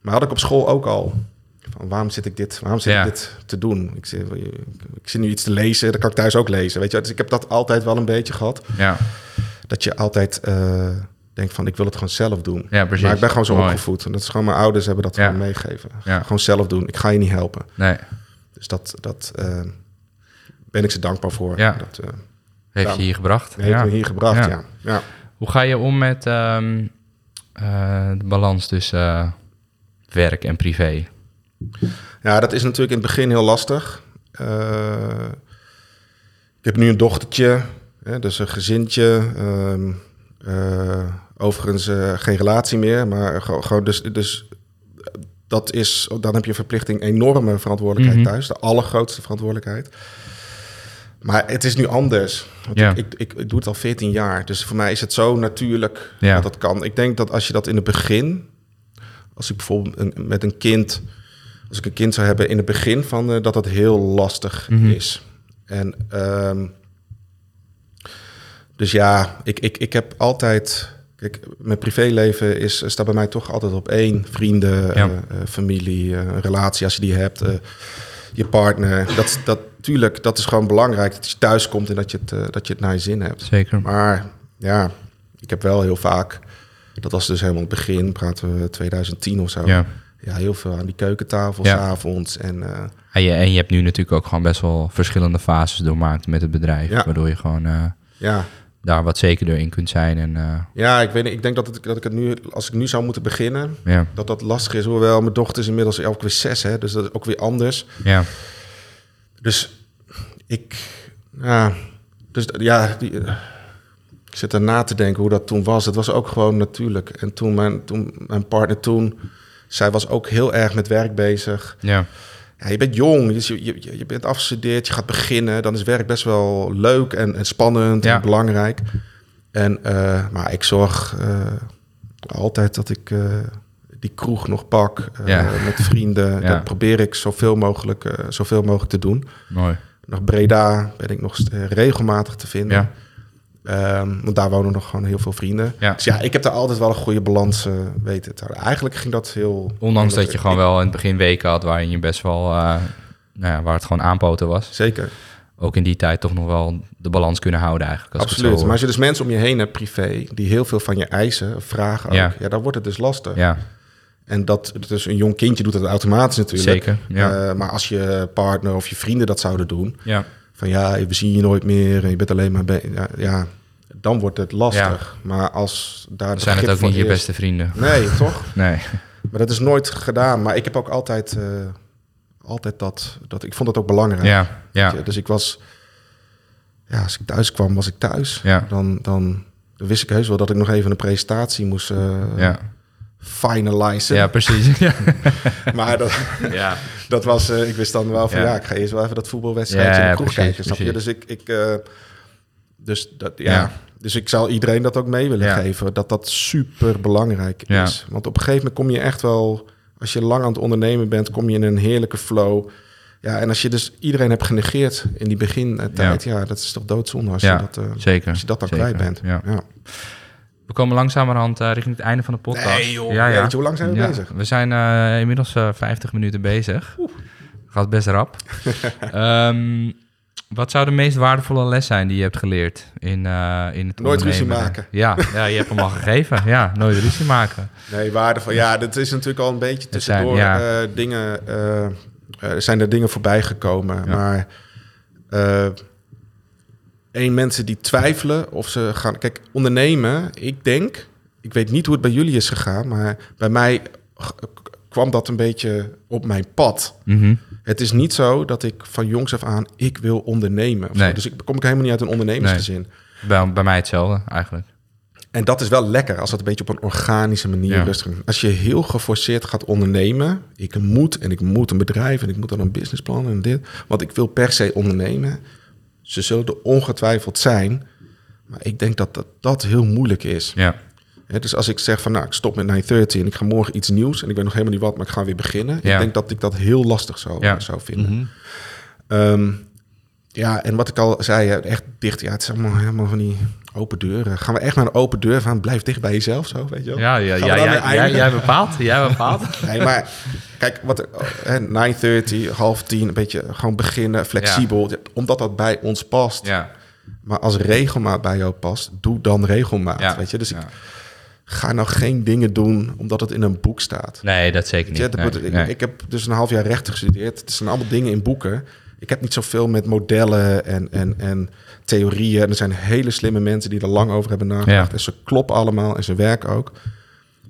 maar had ik op school ook al. Van waarom zit ik dit, waarom zit Ja. ik dit te doen? Ik zit, ik zit nu iets te lezen, dat kan ik thuis ook lezen. Weet je? Dus ik heb dat altijd wel een beetje gehad. ja, Dat je altijd eh, denkt van ik wil het gewoon zelf doen. ja, precies. Maar ik ben gewoon zo Mooi. opgevoed. En dat is gewoon mijn ouders hebben dat Ja. gewoon meegegeven. Ja. Gewoon zelf doen. Ik ga je niet helpen. Nee, Dus dat, dat eh, ben ik ze dankbaar voor. Dat eh, heeft je hier gebracht. heeft me hier gebracht. Ja. Ja. Hoe ga je om met ehm, eh, de balans tussen werk en privé? Ja, dat is natuurlijk in het begin heel lastig. Eh, ik heb nu een dochtertje, hè, dus een gezintje. ehm, eh, overigens eh, geen relatie meer, maar gewoon, dus, dus dat is, dan heb je verplichting enorme verantwoordelijkheid Mhm. thuis, de allergrootste verantwoordelijkheid. Maar het is nu anders. Want Ja. ik, ik, ik, ik doe het al 14 jaar, dus voor mij is het zo natuurlijk Ja. dat dat kan. Ik denk dat als je dat in het begin, als ik bijvoorbeeld een, met een kind als ik een kind zou hebben in het begin van eh, dat dat heel lastig Mhm. is. En ehm, dus ja, ik, ik, ik heb altijd. Kijk, mijn privéleven is, staat bij mij toch altijd op één. Vrienden, Ja. eh, eh, familie, eh, een relatie als je die hebt, eh, je partner. Dat, dat, tuurlijk, dat is gewoon belangrijk. Dat je thuis komt en dat je het, eh, dat je het naar je zin hebt. Zeker. Maar ja, ik heb wel heel vaak. Dat was dus helemaal het begin, praten we 2010 of zo Ja. Ja, heel veel aan die keukentafel Ja. s'avonds. En eh, En je, en je hebt nu natuurlijk ook gewoon best wel verschillende fases doormaakt met het bedrijf. Ja. Waardoor je gewoon eh, ja. daar wat zekerder in kunt zijn. En eh, ja, ik weet. Ik denk dat, het, dat ik het nu, als ik nu zou moeten beginnen, ja, dat dat lastig is. Hoewel mijn dochter is inmiddels ook weer zes, hè, dus dat is ook weer anders. ja, Dus ik, ja, dus ja, die, ik zit er na te denken hoe dat toen was. Het was ook gewoon natuurlijk. En toen mijn, toen mijn partner toen, zij was ook heel erg met werk bezig. ja, Ja, je bent jong, dus je, je, je bent afgestudeerd, je gaat beginnen. Dan is werk best wel leuk en, en spannend Ja. en belangrijk. En, eh, maar ik zorg eh, altijd dat ik eh, die kroeg nog pak Ja. met vrienden. Dat probeer ik zoveel mogelijk, zoveel mogelijk te doen. mooi. Nog Breda ben ik nog regelmatig te vinden. Ehm, want daar wonen nog gewoon heel veel vrienden. Ja. Dus ja, ik heb daar altijd wel een goede balans eh, weten te houden. Eigenlijk ging dat heel... Ondanks dat je gewoon wel in het begin weken had waarin je best wel, eh, nou ja, waar het gewoon aanpoten was. Zeker. Ook in die tijd toch nog wel de balans kunnen houden eigenlijk. Als Absoluut. Maar als je dus mensen om je heen hebt, privé, die heel veel van je eisen, vragen ook, Ja. ja. dan wordt het dus lastig. Ja, En dat, dus een jong kindje doet dat automatisch natuurlijk. zeker. Ja. Eh, maar als je partner of je vrienden dat zouden doen, ja. Van ja, we zien je nooit meer en je bent alleen maar ja, ja, dan wordt het lastig. Maar als daar Dan zijn het ook niet je beste vrienden. Nee, toch? Nee. Maar dat is nooit gedaan. Maar ik heb ook altijd, eh, altijd dat, dat, ik vond dat ook belangrijk. Ja, ja, Dus ik was, ja, als ik thuis kwam, was ik thuis. Ja. Dan, dan wist ik heus wel dat ik nog even een presentatie moest eh ja. finalizen. ja, precies. Ja. Maar dat, ja. Dat was, eh, ik wist dan wel van Ja. ja. ik ga eerst wel even dat voetbalwedstrijdje Ja, in de kroeg kijken. Snap je? Dus ik, ik eh, dus dat, ja. Ja. Dus ik zal iedereen dat ook mee willen Ja. geven. Dat dat super belangrijk Ja. is. Want op een gegeven moment kom je echt wel, als je lang aan het ondernemen bent, kom je in een heerlijke flow. Ja, en als je dus iedereen hebt genegeerd in die begintijd, ja. dat is toch doodzonde als, Ja, je, dat, Zeker. als je dat dan zeker. kwijt bent. Ja. Ja. We komen langzamerhand eh, richting het einde van de podcast. Nee joh, Ja, ja. Jeetje, hoe lang zijn we Ja, bezig? We zijn eh, inmiddels eh 50 minuten bezig. Gaat best rap. Ehm, wat zou de meest waardevolle les zijn die je hebt geleerd in, in het Nooit ruzie maken. Ja, ja, je hebt hem al gegeven. Ja, nooit ruzie maken. Nee, waardevol. Ja, dat is natuurlijk al een beetje Het zijn- tussendoor ja. dingen. zijn er dingen voorbij gekomen. Maar één, mensen die twijfelen of ze gaan... Kijk, ondernemen, ik denk... Ik weet niet hoe het bij jullie is gegaan, maar bij mij kwam dat een beetje op mijn pad. Mhm. Het is niet zo dat ik van jongs af aan, ik wil ondernemen. Nee. Dus ik kom ik helemaal niet uit een ondernemersgezin. Bij, bij mij hetzelfde eigenlijk. En dat is wel lekker als het een beetje op een organische manier Ja. rustig is. Als je heel geforceerd gaat ondernemen, ik moet en ik moet een bedrijf en ik moet dan een businessplan en dit, want ik wil per se ondernemen. Ze zullen er ongetwijfeld zijn, maar ik denk dat dat, dat heel moeilijk is. Ja. Hè, dus als ik zeg van nou, ik stop met 930 en ik ga morgen iets nieuws en ik weet nog helemaal niet wat, maar ik ga weer beginnen. Ja. Ik denk dat ik dat heel lastig zou, Ja. zou vinden. Ehm, ja, en wat ik al zei, echt dicht. Ja, het is allemaal helemaal van die open deuren. Gaan we echt naar een open deur van blijf dicht bij jezelf, zo, weet je wel? Ja, ja, ja, jij, bepaalt. Jij bepaalt. Nee, maar kijk, wat, er- hè, 9.30, half tien, een beetje gewoon beginnen, flexibel. Omdat dat bij ons past. ja. Maar als regelmaat bij jou past, doe dan regelmaat, Ja. weet je? Dus ik ga nou geen dingen doen omdat het in een boek staat. Nee, dat zeker je, niet. dat Nee, wordt- ik, ik heb dus een half jaar rechten gestudeerd. Het zijn allemaal dingen in boeken. Ik heb niet zoveel met modellen en, en, en theorieën. Er zijn hele slimme mensen die er lang over hebben nagedacht. Ja. En ze kloppen allemaal en ze werken ook.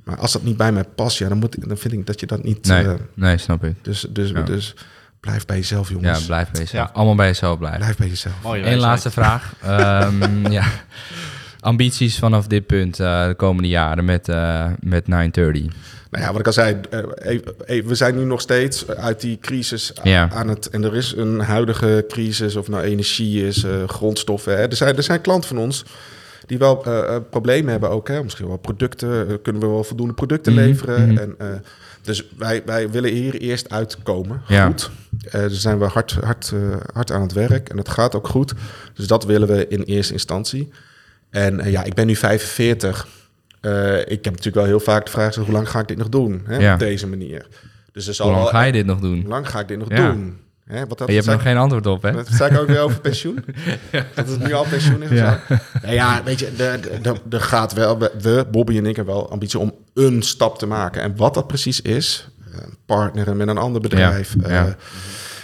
Maar als dat niet bij mij past, ja, dan, moet ik, dan vind ik dat je dat niet... Nee, eh, nee, snap ik. dus, dus, Ja. dus blijf bij jezelf, Ja, jongens. blijf bij jezelf. Ja. Allemaal bij jezelf blijven. blijf bij jezelf. Mooie Eén laatste vraag. Ehm, ja. Ambities vanaf dit punt eh, de komende jaren met, eh met 930. Nou ja, wat ik al zei, eh, we zijn nu nog steeds uit die crisis Ja. aan het... En er is een huidige crisis, of nou energie is, eh, grondstoffen. Hè. Er, zijn, er zijn klanten van ons die wel eh, problemen hebben ook. Hè. Misschien wel producten, kunnen we wel voldoende producten Mhm, leveren. mhm. En, dus wij, wij willen hier eerst uitkomen. Ja. Goed. Eh daar zijn we hard, hard, hard aan het werk en het gaat ook goed. Dus dat willen we in eerste instantie. En ja, ik ben nu 45. Eh, ik heb natuurlijk wel heel vaak de vraag hoe lang ga ik dit nog doen? Hè, Ja. Op deze manier. Dus er zal Hoe lang ga je dit nog doen? Hoe lang ga ik dit nog Ja. doen? Hè, wat dat Je hebt zei nog geen antwoord op, hè? dat zei ik ook weer over pensioen. Dat het nu al pensioen is. Ja. Nou ja, weet je, er- er- er gaat wel, we, Bobby en ik, hebben wel ambitie om een stap te maken. En wat dat precies is, eh, partneren met een ander bedrijf, eh,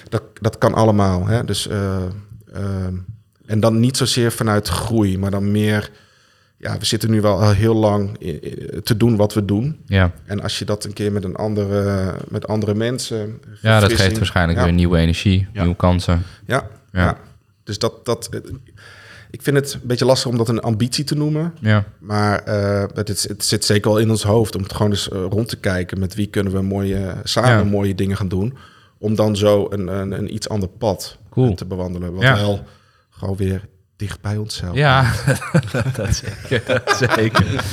dat, dat kan allemaal. Hè? Dus, en dan niet zozeer vanuit groei, maar dan meer... Ja, we zitten nu wel al heel lang i- i- te doen wat we doen. Ja, En als je dat een keer met, een andere, met andere mensen... ja dat geeft waarschijnlijk Ja. weer nieuwe energie, Ja. nieuwe kansen. Ja, Ja. ja. Dus dat, dat, eh, ik vind het een beetje lastig om dat een ambitie te noemen. Ja, Maar eh, het, is- het zit zeker wel in ons hoofd om het gewoon eens eh, rond te kijken met wie kunnen we mooie, samen Ja. mooie dingen gaan doen. Om dan zo een, een, een iets ander pad Cool. eh, te bewandelen. Wat Ja. wel gewoon weer dicht bij onszelf. ja dat zeker. Dat zeker.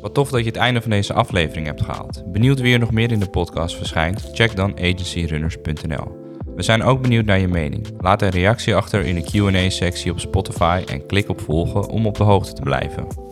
Wat tof dat je het einde van deze aflevering hebt gehaald. Benieuwd wie er nog meer in de podcast verschijnt? Check dan agencyrunners.nl. We zijn ook benieuwd naar je mening. Laat een reactie achter in de Q&A-sectie op Spotify en klik op volgen om op de hoogte te blijven.